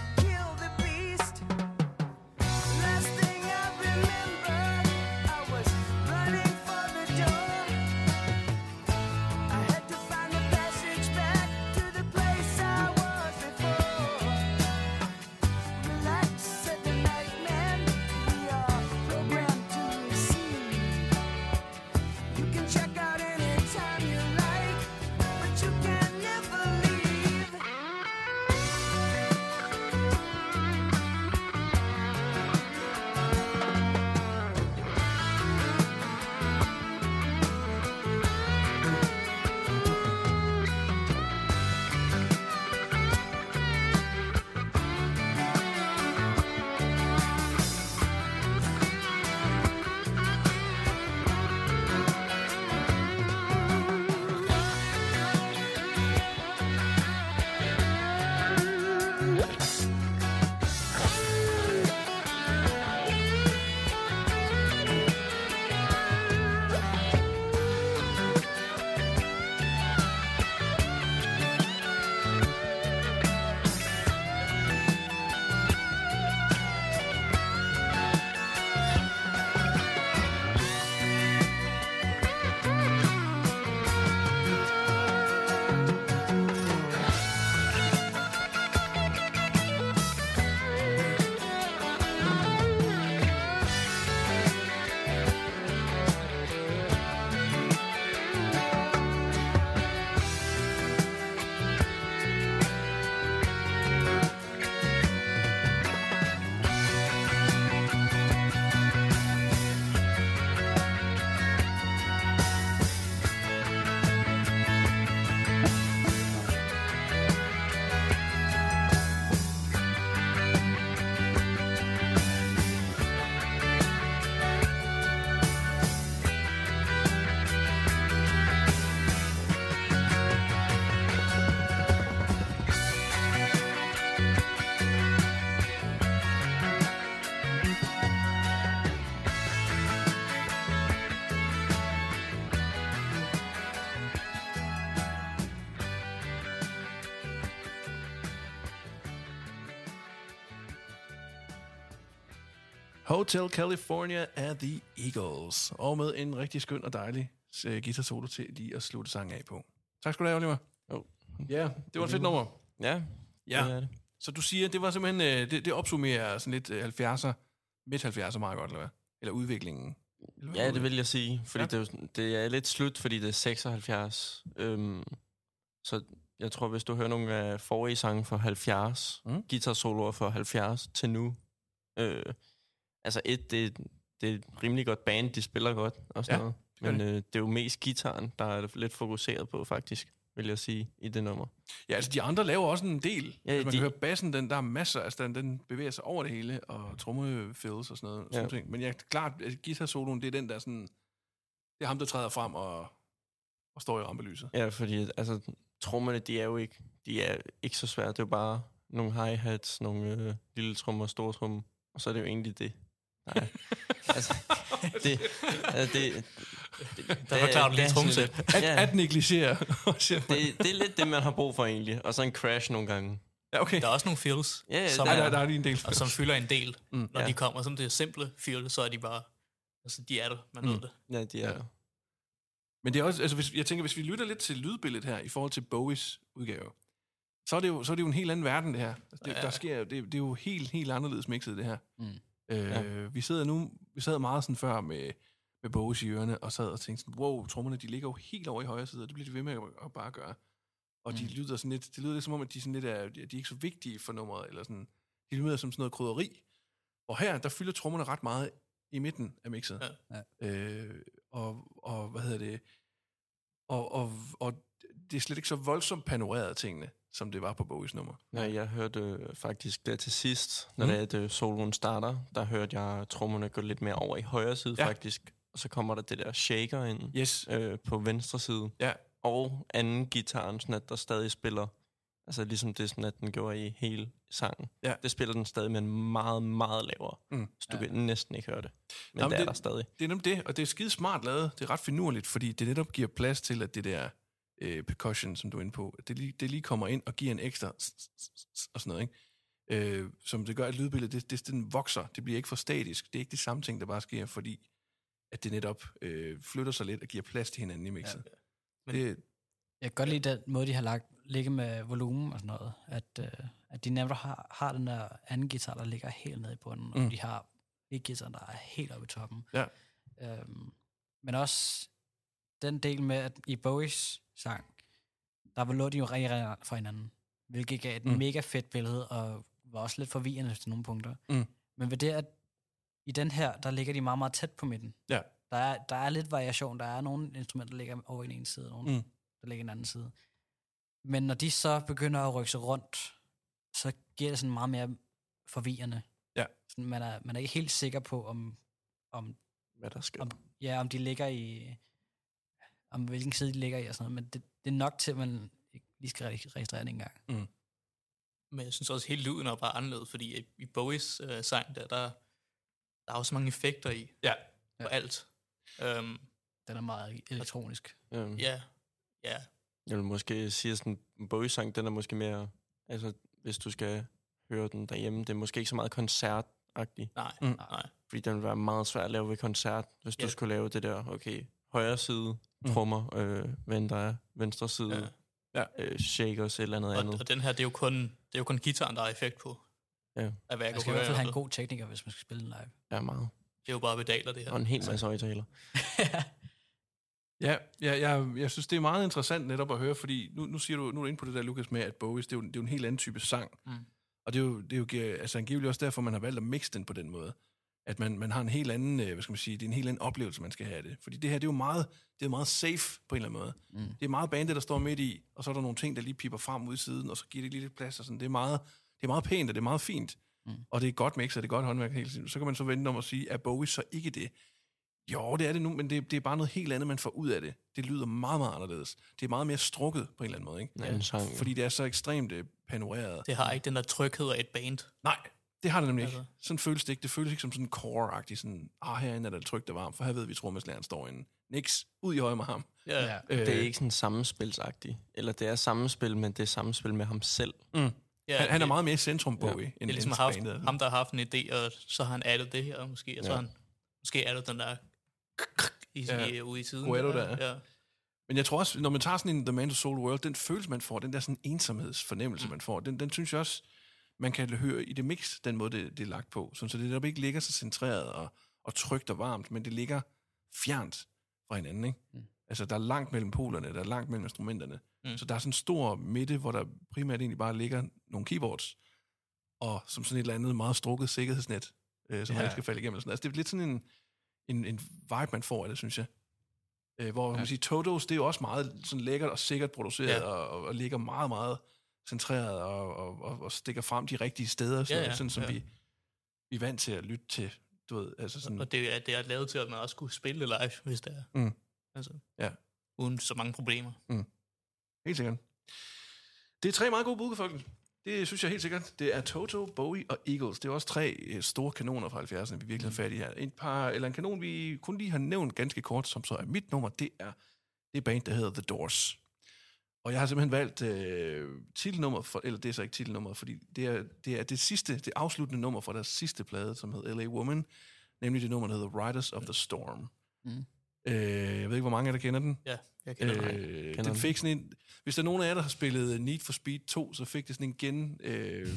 Hotel California af The Eagles. Og med en rigtig skøn og dejlig uh, guitar solo til lige at slutte sangen af på. Tak skal du have, Oliver. Jo. Ja, det var et fedt nummer. Ja, Ja. det er det. Så du siger, det var simpelthen, øh, det, det opsummerer sådan lidt øh, 70'er, midt 70'er meget godt, eller hvad? Eller udviklingen. Eller hvad Ja, det vil jeg sige. Fordi Ja. det, er det er lidt slut, fordi det er 76. Øhm, så jeg tror, hvis du hører nogle af forrige sange fra 70, Mm. mm. guitar-soloer fra 70 til nu, øh, altså et, det, det er et rimelig godt band, de spiller godt og sådan Ja, noget. Men øh, det er jo mest gitaren, der er lidt fokuseret på, faktisk, vil jeg sige, i det nummer. Ja, altså de andre laver også en del. Ja, Ja, altså, man de- kan høre bassen, den, der er masser, altså den, den bevæger sig over det hele, og trommefills og sådan noget. Ja. Ja. Sådan ting. Men ja, klart, at guitar-soloen, det er den, der sådan, det er ham, der træder frem og, og står i rampelyset. Ja, fordi altså, trommerne, de er jo ikke, de er ikke så svære. Det er jo bare nogle hi-hats, nogle øh, lille trommer, store trommer, og så er det jo egentlig det. Nej. altså, det, altså, det, det, Der forklarer du lige tromsæt. At, Ja, at negligere. det, det er lidt det, man har brug for egentlig. Og så en crash nogle gange. ja, okay. Der er også nogle feels, Ja, ja, som, Nej, er, der, der er en del. og som fylder en del, Mm, når ja. de kommer. Som det er simple feel, så er de bare... Altså, de er der. Man Mm. ved det. Ja, de er Ja. Men det er også, altså hvis, jeg tænker, hvis vi lytter lidt til lydbilledet her, i forhold til Bowies udgave, så er det jo, så er det jo en helt anden verden, det her. Altså, det, Ja. der sker, det, det er jo helt, helt anderledes mixet, det her. Mm. Øh, Ja. Vi sidder nu, vi sad meget sådan før med, med Bowies i ørerne, og sad og tænkte sådan, wow, trommerne, de ligger jo helt over i højre side, og det bliver de ved med at, bare gøre. Og de Mm. lyder sådan lidt, det lyder lidt som om, at de, sådan lidt er, de er ikke så vigtige for nummeret, eller sådan, de lyder som sådan noget krydderi. Og her, der fylder trommerne ret meget i midten af mixet. Ja. Øh, og, og, hvad hedder det, og, og, og det er slet ikke så voldsomt panoreret tingene, som det var på Bowies nummer. Nej, jeg hørte øh, faktisk der til sidst, når Mm. det er, at øh, soloen starter, der hørte jeg trommerne gå lidt mere over i højre side Ja. ja. faktisk. Og så kommer der det der shaker ind Yes. øh, på venstre side. Ja, og anden gitaren, sådan at der stadig spiller, altså ligesom det sådan, at den gjorde i hele sangen. Ja. Det spiller den stadig, men meget, meget lavere. Mm. Så du kan næsten ikke høre det. Men Nå, men det er det- der stadig. Det er nemlig det, og det er skide smart lavet. Det er ret finurligt, fordi det netop giver plads til, at det der øh, percussion, som du er inde på, det lige, det lige kommer ind og giver en ekstra og sådan noget, ikke? Øh, som det gør, at lydbilledet, det, det, det vokser. Det bliver ikke for statisk. Det er ikke de samme ting, der bare sker, fordi at det netop øh, flytter sig lidt og giver plads til hinanden i mixet. Men- det, Jeg kan godt lide den måde, de har lagt ligge med volumen og sådan noget. At, øh, at de nemlig har, har den der anden guitar, der ligger helt nede i bunden. Mm. og de har ikke guitar, der er helt oppe i toppen. Ja. Øhm, men også den del med, at i Bowies sang, der lå de jo rigtig, rigtig fra hinanden. Hvilket gav et Mm. mega fedt billede, og var også lidt forvirrende til nogle punkter. Mm. Men ved det, at i den her, der ligger de meget, meget tæt på midten. Ja. Der er, der er lidt variation. Der er nogle instrumenter, der ligger over i den ene side, og nogle, Mm. mm. der ligger i den anden side. Men når de så begynder at rykke sig rundt, så giver det sådan meget mere forvirrende. Ja. Sådan, man, er, man er ikke helt sikker på, om, om, Hvad der sker. om, ja, om de ligger i... Om hvilken side de ligger i og sådan noget. Men det, det er nok til, at man ikke lige skal re- registrere det engang. Men jeg synes også, hele lyden er bare anderledes, fordi i- Bowies øh, sang, der, der, der er jo så mange effekter i. Ja. På alt. Um, Den er meget elektronisk. Øhm, ja, ja, Jeg vil måske sige, at sådan en Bowie-sang, den er måske mere... Altså, hvis du skal høre den derhjemme, det er måske ikke så meget koncertagtig. nej, Mm. nej. Fordi den vil være meget svær at lave ved koncert, hvis Ja. du skulle lave det der, okay, højre side, Mm. trommer, øh, venstre, venstre side, Ja. øh, shakers, eller andet Og, andet. og den her, det er jo kun, det er jo kun gitaren, der er effekt på. Ja. Af hvad jeg Man skal i hvert fald have en god tekniker, hvis man skal spille den live. Ja, meget. Det er jo bare pedaler, det her. Og en hel masse højtaler. Ja, ja jeg, jeg synes, det er meget interessant netop at høre, fordi nu, nu siger du, nu er du inde på det der, Lukas, med, at Bowies, det er jo, det er jo en helt anden type sang. Mm. Og det er jo, det er jo altså, angiveligt også derfor, man har valgt at mixe den på den måde. At man, man har en helt anden, øh, hvad skal man sige, det er en helt anden oplevelse, man skal have af det. Fordi det her, det er jo meget, det er meget safe på en eller anden måde. Mm. Det er meget bandet, der står midt i, og så er der nogle ting, der lige piper frem ud i siden, og så giver det lige lidt plads. Og sådan. Det, er meget, det er meget pænt, og det er meget fint. Mm. Og det er godt mix, og det er godt håndværk hele tiden. Så kan man så vente om at sige, er Bowie så ikke det? Jo, det er det nu, men det, det er bare noget helt andet, man får ud af det. Det lyder meget, meget anderledes. Det er meget mere strukket på en eller anden måde, ikke? En anden sang. jo. Fordi det er så ekstremt øh, panoreret. Det har ikke den der tryghed af et band. Nej, det har det nemlig ikke. Altså. Sådan føles det ikke. Det føles ikke som sådan core-agtigt, sådan, ah, herinde er der trygt og varmt, for her ved vi, at trommeslageren står inde. Niks, ud i højre med ham. Ja, Ja. Øh, Det er ikke sådan sammenspilsagtigt. Eller det er sammenspil, men det er sammenspil med ham selv. Mm. ja Han, han er det- meget mere i centrum, Bowie, Ja. ja, Det end, er ligesom end haft, bandet. ham, der har haft en idé, og så har han addet det her måske, og så Ja. har han måske addet den der i, Ja. i, ude i siden. Guetto der. Ja. Men jeg tror også, når man tager sådan en The Man to Soul World, den følelse, man får, den der sådan ensomhedsfornemmelse, mm. man får, den, den synes jeg også, man kan høre i det mix, den måde, det, det er lagt på. Sådan, så det netop ikke ligger så centreret og, og trygt og varmt, men det ligger fjernt fra hinanden. Ikke? Mm. Altså, der er langt mellem polerne, der er langt mellem instrumenterne. Mm. Så der er sådan en stor midte, hvor der primært egentlig bare ligger nogle keyboards, og som sådan et eller andet meget strukket sikkerhedsnet, øh, som ja. Man ikke skal falde igennem. Sådan. Altså, det er lidt sådan en, en, en vibe, man får af det, synes jeg. Øh, hvor ja. man siger, Totos, det er jo også meget sådan lækkert og sikkert produceret, Ja. og, og ligger meget, meget centreret og, og, og, og stikker frem de rigtige steder, sådan, Ja, ja, sådan som ja. vi, vi er vant til at lytte til. Du ved, altså sådan, Og det er, det er lavet til, at man også kunne spille live, hvis det er. Mm. Altså, Ja. Uden så mange problemer. Helt sikkert. Det er tre meget gode bud, folkens. Det synes jeg helt sikkert. Det er Toto, Bowie og Eagles. Det er også tre øh, store kanoner fra 70'erne, vi virkelig har fat i her. En par, eller en kanon, vi kun lige har nævnt ganske kort, som så er mit nummer, det er det band, der hedder The Doors. Og jeg har simpelthen valgt øh, titelnummer, for, eller det er så ikke titelnummer, fordi det er, det er det sidste, det afsluttende nummer fra deres sidste plade, som hedder L.A. Woman, nemlig det nummer, der hedder Riders of the Storm. Mm. Øh, jeg ved ikke, hvor mange af jer der kender den. Ja, jeg kender øh, Øh, Kender den den. fik sådan en, hvis der er nogen af jer, der har spillet Need for Speed 2, så fik det sådan en gen, øh,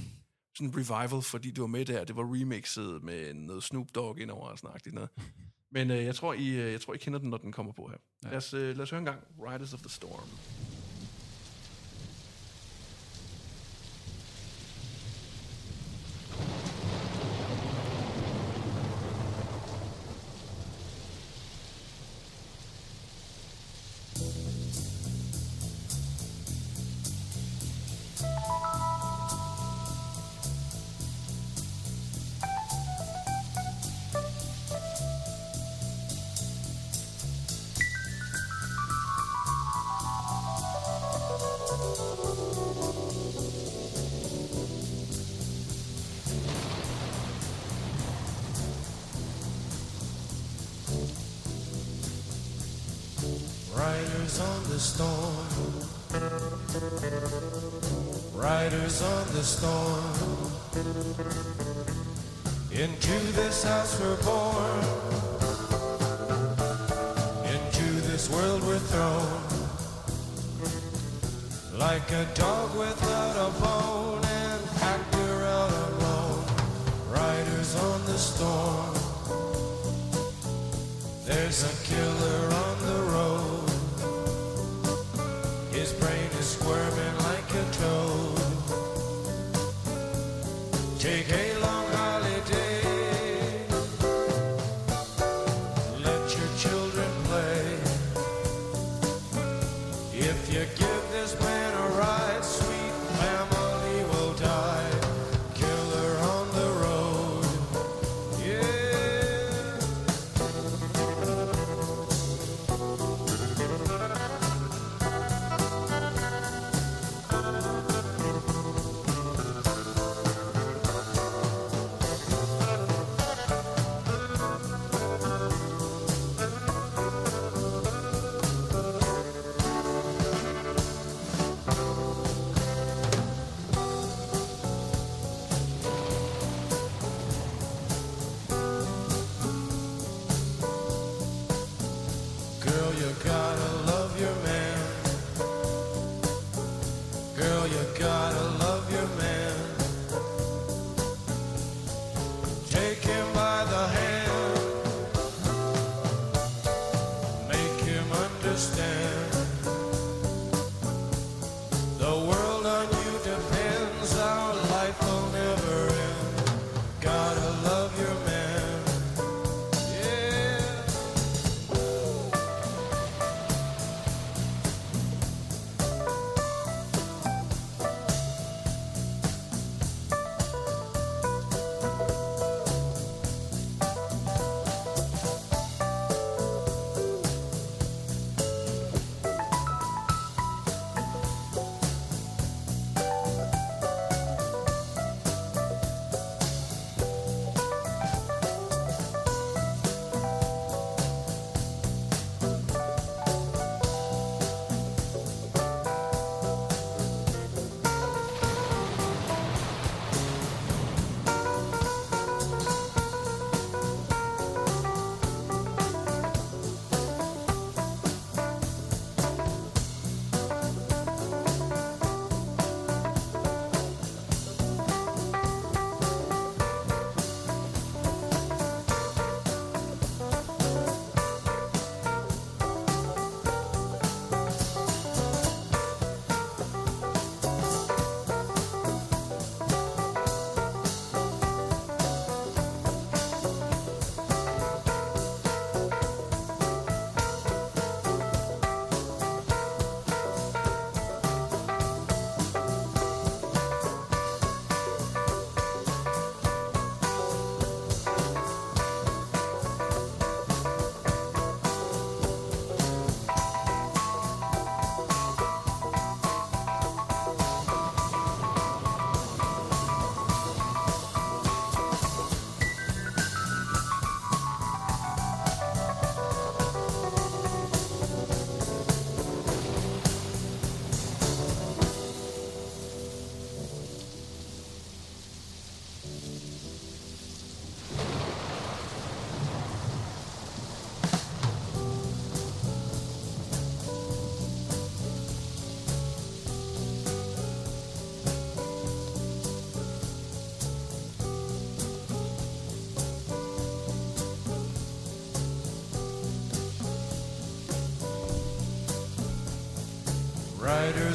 sådan en revival, fordi det var med der. Det var remixet med noget Snoop Dogg indover og sådan noget. Men øh, jeg, tror, I, øh, jeg tror, I kender den, når den kommer på her. Ja. Lad, os, øh, lad os høre en gang. Riders of the Storm.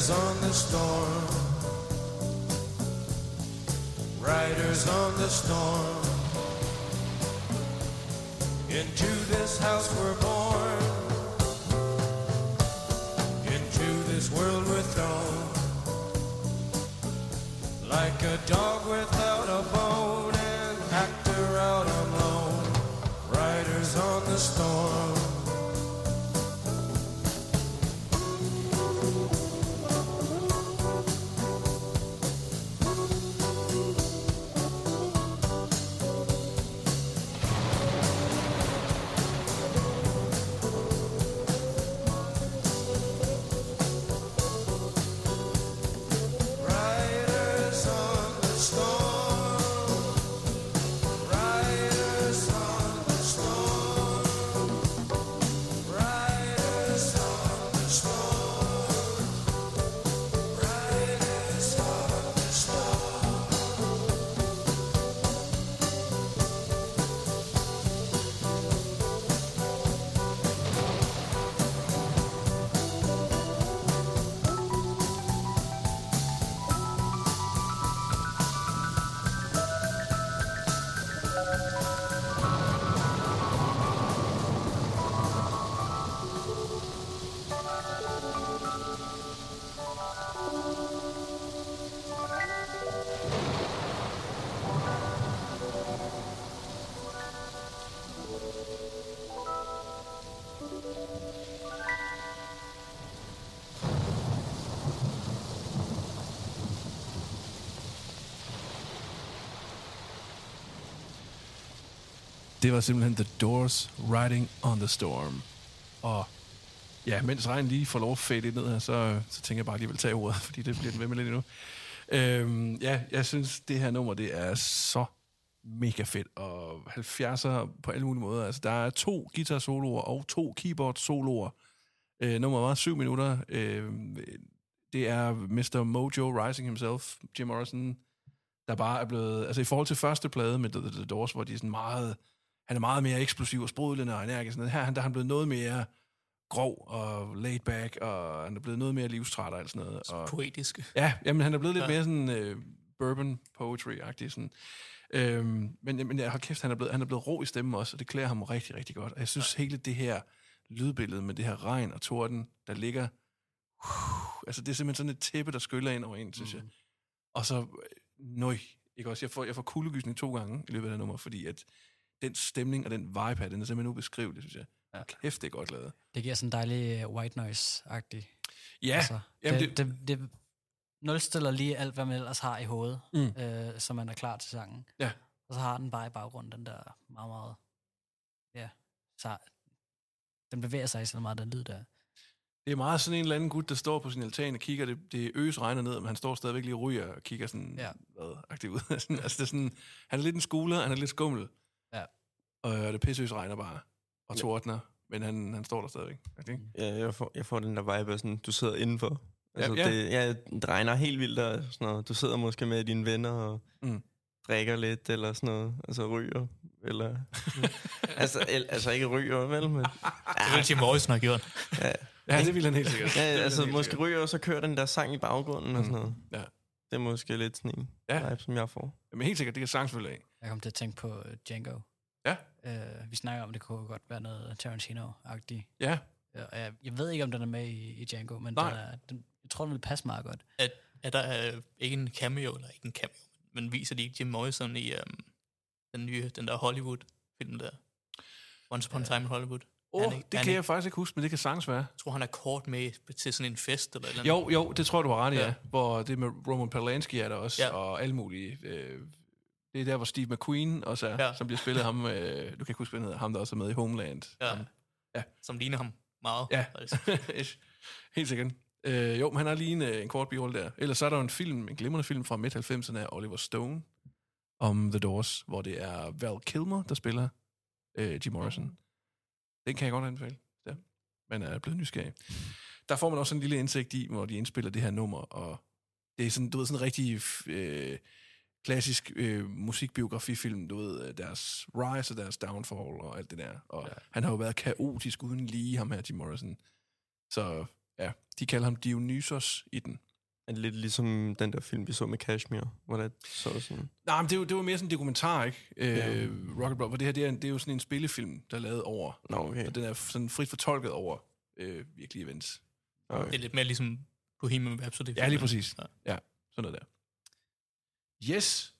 Riders on the storm. Riders on the storm. Into this house we're born. Into this world we're thrown. Like a dog without a bone, and actor out alone. Riders on the storm. Det var simpelthen The Doors Riding on the Storm. Og ja, mens regnen lige får lov at fade lidt ned her, så, så tænker jeg bare, at jeg vil tage ordet, fordi det bliver den ved med lidt endnu. Øhm, ja, jeg synes, det her nummer, det er så mega fedt, og 70'er på alle mulige måder. Altså, der er to guitar-soloer og to keyboard-soloer. Øh, nummeret var syv minutter. Øh, det er Mr. Mojo Rising himself, Jim Morrison, der bare er blevet... Altså, i forhold til første plade med The, The, The Doors, hvor de er sådan meget... Han er meget mere eksplosiv og sprudlende og energisk. Sådan noget. Her der er han blevet noget mere grov og laid back, og han er blevet noget mere livstræt og alt sådan noget. Og, Poetisk. Ja, jamen han er blevet lidt Ja. mere sådan øh, bourbon poetry-agtig. Sådan. Øhm, men, men jeg har kæft, han er, blevet, han er blevet rå i stemmen også, og det klæder ham rigtig, rigtig godt. Og jeg synes ja. hele det her lydbillede med det her regn og torden, der ligger... Uh, altså det er simpelthen sådan et tæppe, der skyller ind over en, synes mm. jeg. Og så... Øh, nøj, ikke også? Jeg får, jeg får kuldegysning to gange i løbet af det nummer, fordi at den stemning og den vibe her, den er simpelthen ubeskrivelig, synes jeg. Ja. Kæft, det er godt lavet. Det giver sådan en dejlig uh, white noise-agtig. Ja, altså, jamen det, det, det, nulstiller lige alt, hvad man ellers har i hovedet, Mm. øh, så man er klar til sangen. Ja. Og så har den bare i baggrunden den der meget, meget... Ja, så den bevæger sig sådan meget, den lyd der. Det er meget sådan en eller anden gut, der står på sin altan og kigger, det, det øs regner ned, men han står stadigvæk lige og ryger og kigger sådan, Ja. hvad, aktiv ud. Altså det er sådan, han er lidt en skuler, han er lidt skummel. Ja. Og øh, det pisseøs regner bare, og tordner, men han, han står der stadigvæk. Ikke? Ja, jeg får, jeg får den der vibe af sådan, du sidder indenfor. Altså, ja. Det, ja, det regner helt vildt og sådan noget. Du sidder måske med dine venner og Mm. mm. drikker lidt eller sådan noget. Altså ryger. Eller, altså, el, altså ikke ryger, vel? Men, Det vil Jim Morrison have gjort. ja, Ja, det vil han helt sikkert. ja, altså måske sikkert. ryger, og så kører den der sang i baggrunden og sådan noget. Ja. Det er måske lidt sådan en Ja. vibe, som jeg får. Men helt sikkert, det kan sagtens følge af. Jeg kom til at tænke på uh, Django. Ja. Uh, vi snakker om, det kunne godt være noget Tarantino-agtigt. Ja, Ja, og jeg, jeg ved ikke, om den er med i, i Django, men Nej. den er, den, jeg tror, den vil passe meget godt. Er, er der øh, ikke en cameo, eller ikke en cameo, men viser de ikke Jim Morrison i um, den nye, den der Hollywood-film der? Once Upon a Time in Hollywood. oh, Han er- det han kan jeg faktisk ikke huske, men det kan sagtens være. Jeg tror, han er kort med til sådan en fest eller eller andet. Jo, jo, det tror du har ret i, ja. Ja. Hvor det med Roman Polanski er der også, ja. og alle mulige. Øh, det er der, hvor Steve McQueen også er, Ja. ja. som bliver spillet ham, øh, du kan ikke huske, hvad hedder, ham der også er med i Homeland. Ja. Ham. Som ligner ham meget. Ja. Helt sikkert. Øh, jo, men han har lige en, øh, en kort birolle der. Ellers så er der jo en film, en glimrende film fra midt-90'erne af Oliver Stone, om The Doors, hvor det er Val Kilmer, der spiller øh, Jim Morrison. Den kan jeg godt anbefale. Ja. Man er blevet nysgerrig. Der får man også en lille indsigt i, hvor de indspiller det her nummer, og det er sådan, du ved, sådan rigtig øh, klassisk øh, musikbiografifilm, du ved, øh, deres rise og deres downfall og alt det der. Og ja. han har jo været kaotisk uden lige, ham her, Jim Morrison. Så ja, de kalder ham Dionysos i den. Er det lidt ligesom den der film, vi så med Kashmir, hvor det så sådan... Nej, men det, var- det var mere sådan en dokumentar, ikke? Øh, Ja. Rocket Blood, hvor det her, det er, en- det er jo sådan en spillefilm, der er lavet over, Nå, okay. og den er sådan frit fortolket over øh, virkelige events. okay. Det er lidt mere ligesom Bohemian Rhapsody. Ja, lige præcis. Ja. Ja, sådan noget der. Yes.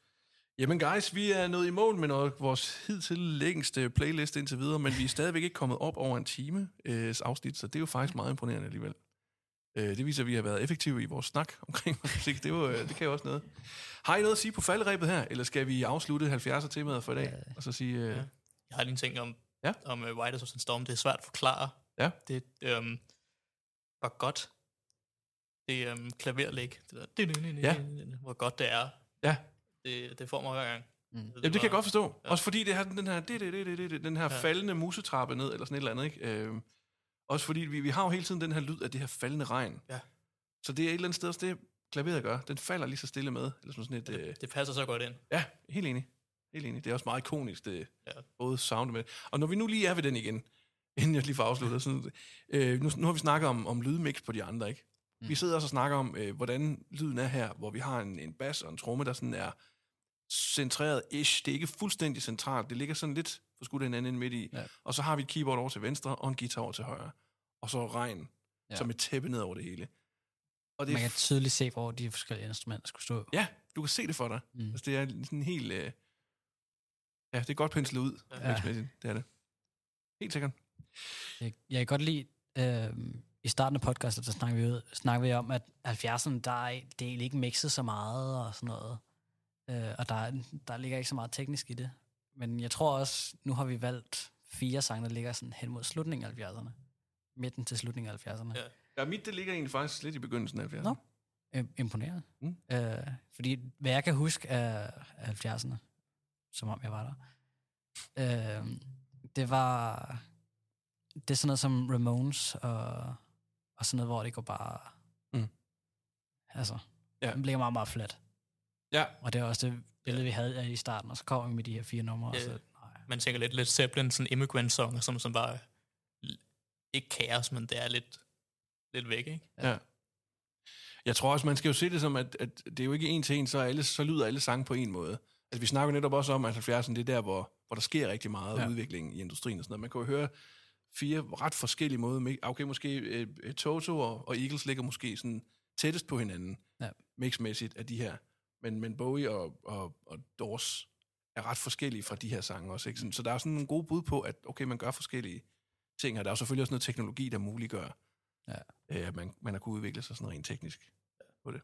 Jamen guys, vi er nået i mål med noget, vores hidtil længste playlist indtil videre, men vi er stadigvæk ikke kommet op over en time øh, afsnit, så det er jo faktisk meget imponerende alligevel. Øh, det viser, at vi har været effektive i vores snak omkring musik. Det, jo, øh, det kan jo også noget. Har I noget at sige på falderæbet her, eller skal vi afslutte 70'er temaet for i dag? Og så sige, øh, Ja. Jeg har lige en ting om, Ja. om uh, of the Storm. Det er svært at forklare. Ja. Det um, var godt. Det um, klaverlæg. Det der, Ja. Hvor godt det er. Ja, Det, det får mig hver gang. Mm. Det, Jamen, det kan jeg godt forstå. Ja. Også fordi det har den her, det, det, det, det, det, det, den her Ja. faldende musetrappe ned, eller sådan et eller andet, ikke? Øhm, også fordi vi, vi har jo hele tiden den her lyd af det her faldende regn. Ja. Så det er et eller andet sted også det, klaveret gør. Den falder lige så stille med. Eller sådan, sådan et, øh, Det passer så godt ind. ja, helt enig. Helt enig. Det er også meget ikonisk, det, Ja. både sound med. Og når vi nu lige er ved den igen, inden jeg lige får afsluttet, sådan, øh, nu, nu har vi snakket om, om lydmix på de andre, ikke? Mm. Vi sidder også og snakker om, øh, hvordan lyden er her, hvor vi har en, en bas og en tromme, der sådan er centreret-ish. Det er ikke fuldstændig centralt. Det ligger sådan lidt for skudt hinanden midt i. Ja. Og så har vi et keyboard over til venstre, og en guitar over til højre. Og så regn, Ja. som et tæppe ned over det hele. Og det Man kan tydeligt se, hvor de forskellige instrumenter skulle stå. Ja, du kan se det for dig. Mm. Altså, det er sådan helt... Øh, ja, det er godt penslet ud. Ja. Det er det. Helt sikkert. Jeg, jeg kan godt lide, øh, i starten af podcastet, der snakker vi, snakker vi om, at 70'erne, der er, det er egentlig ikke mixet så meget og sådan noget. Øh, og der, er- der ligger ikke så meget teknisk i det. Men jeg tror også, nu har vi valgt fire sange, der ligger sådan hen mod slutningen af 70'erne. Midten til slutningen af 70'erne. Ja. Ja, mit det ligger egentlig faktisk lidt i begyndelsen af 70'erne. Nå. Im- Imponerende. Mm. Øh, fordi hvad jeg kan huske af af 70'erne, som om jeg var der, øh, det var det er sådan noget som Ramones og, og sådan noget, hvor det går bare... Mm. Altså, Ja. ja. det ligger meget, meget fladt. Ja, Og det er også det billede, vi havde af i starten, og så kommer vi med de her fire numre, og Ja. så... Nej. Man tænker lidt, lidt Zeppelin, sådan immigrant song, som, som bare ikke kaos, men det er lidt, lidt væk, ikke? Ja. Jeg tror også, man skal jo se det som, at, at det er jo ikke en til en, så, alle, så lyder alle sange på en måde. Altså, vi snakker netop også om, at 70'erne, det er der, hvor, hvor der sker rigtig meget ja. Ja. udvikling i industrien og sådan noget. Man kan jo høre fire ret forskellige måder. Okay, måske øh, Toto og, og Eagles ligger måske sådan tættest på hinanden, Ja. mixmæssigt af de her. Men, men Bowie og, og, og Doors er ret forskellige fra de her sange også. Ikke? Sådan- Så der er sådan nogle gode bud på, at okay, man gør forskellige ting, og der er jo selvfølgelig også noget teknologi, der muliggør, Ja. øh, at man, man har kunnet udvikle sig sådan rent teknisk på det.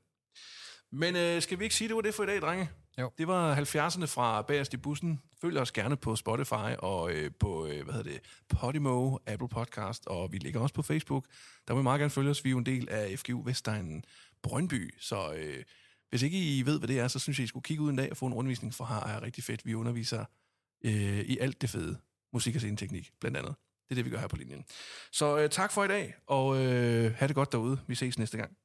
Men øh, skal vi ikke sige, det var det for i dag, drenge? Jo. Det var 70'erne fra Bagerst i bussen. Følg os gerne på Spotify og øh, på, øh, hvad hedder det, Podimo, Apple Podcast, og vi ligger også på Facebook. Der må I meget gerne følge os. Vi er jo en del af FGU Vestegnen Brøndby, så øh, hvis ikke I ved, hvad det er, så synes jeg, I skulle kigge ud en dag og få en undervisning, for her er rigtig fedt. Vi underviser øh, i alt det fede. Musik og sceneteknik, blandt andet. Det er det, vi gør her på linjen. Så øh, tak for i dag, og øh, have det godt derude. Vi ses næste gang.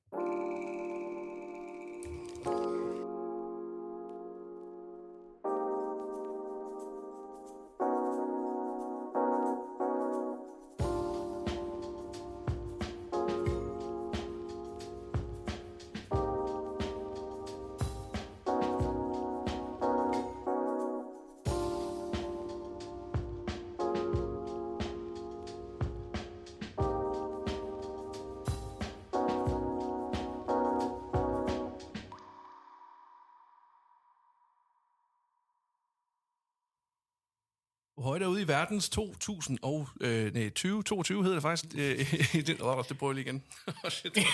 Verdens 2000 og, øh, nej, 2022 hedder det faktisk. Øh, i den, åh, det prøver jeg lige igen. Shit.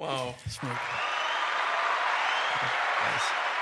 wow. Smuk. Nice.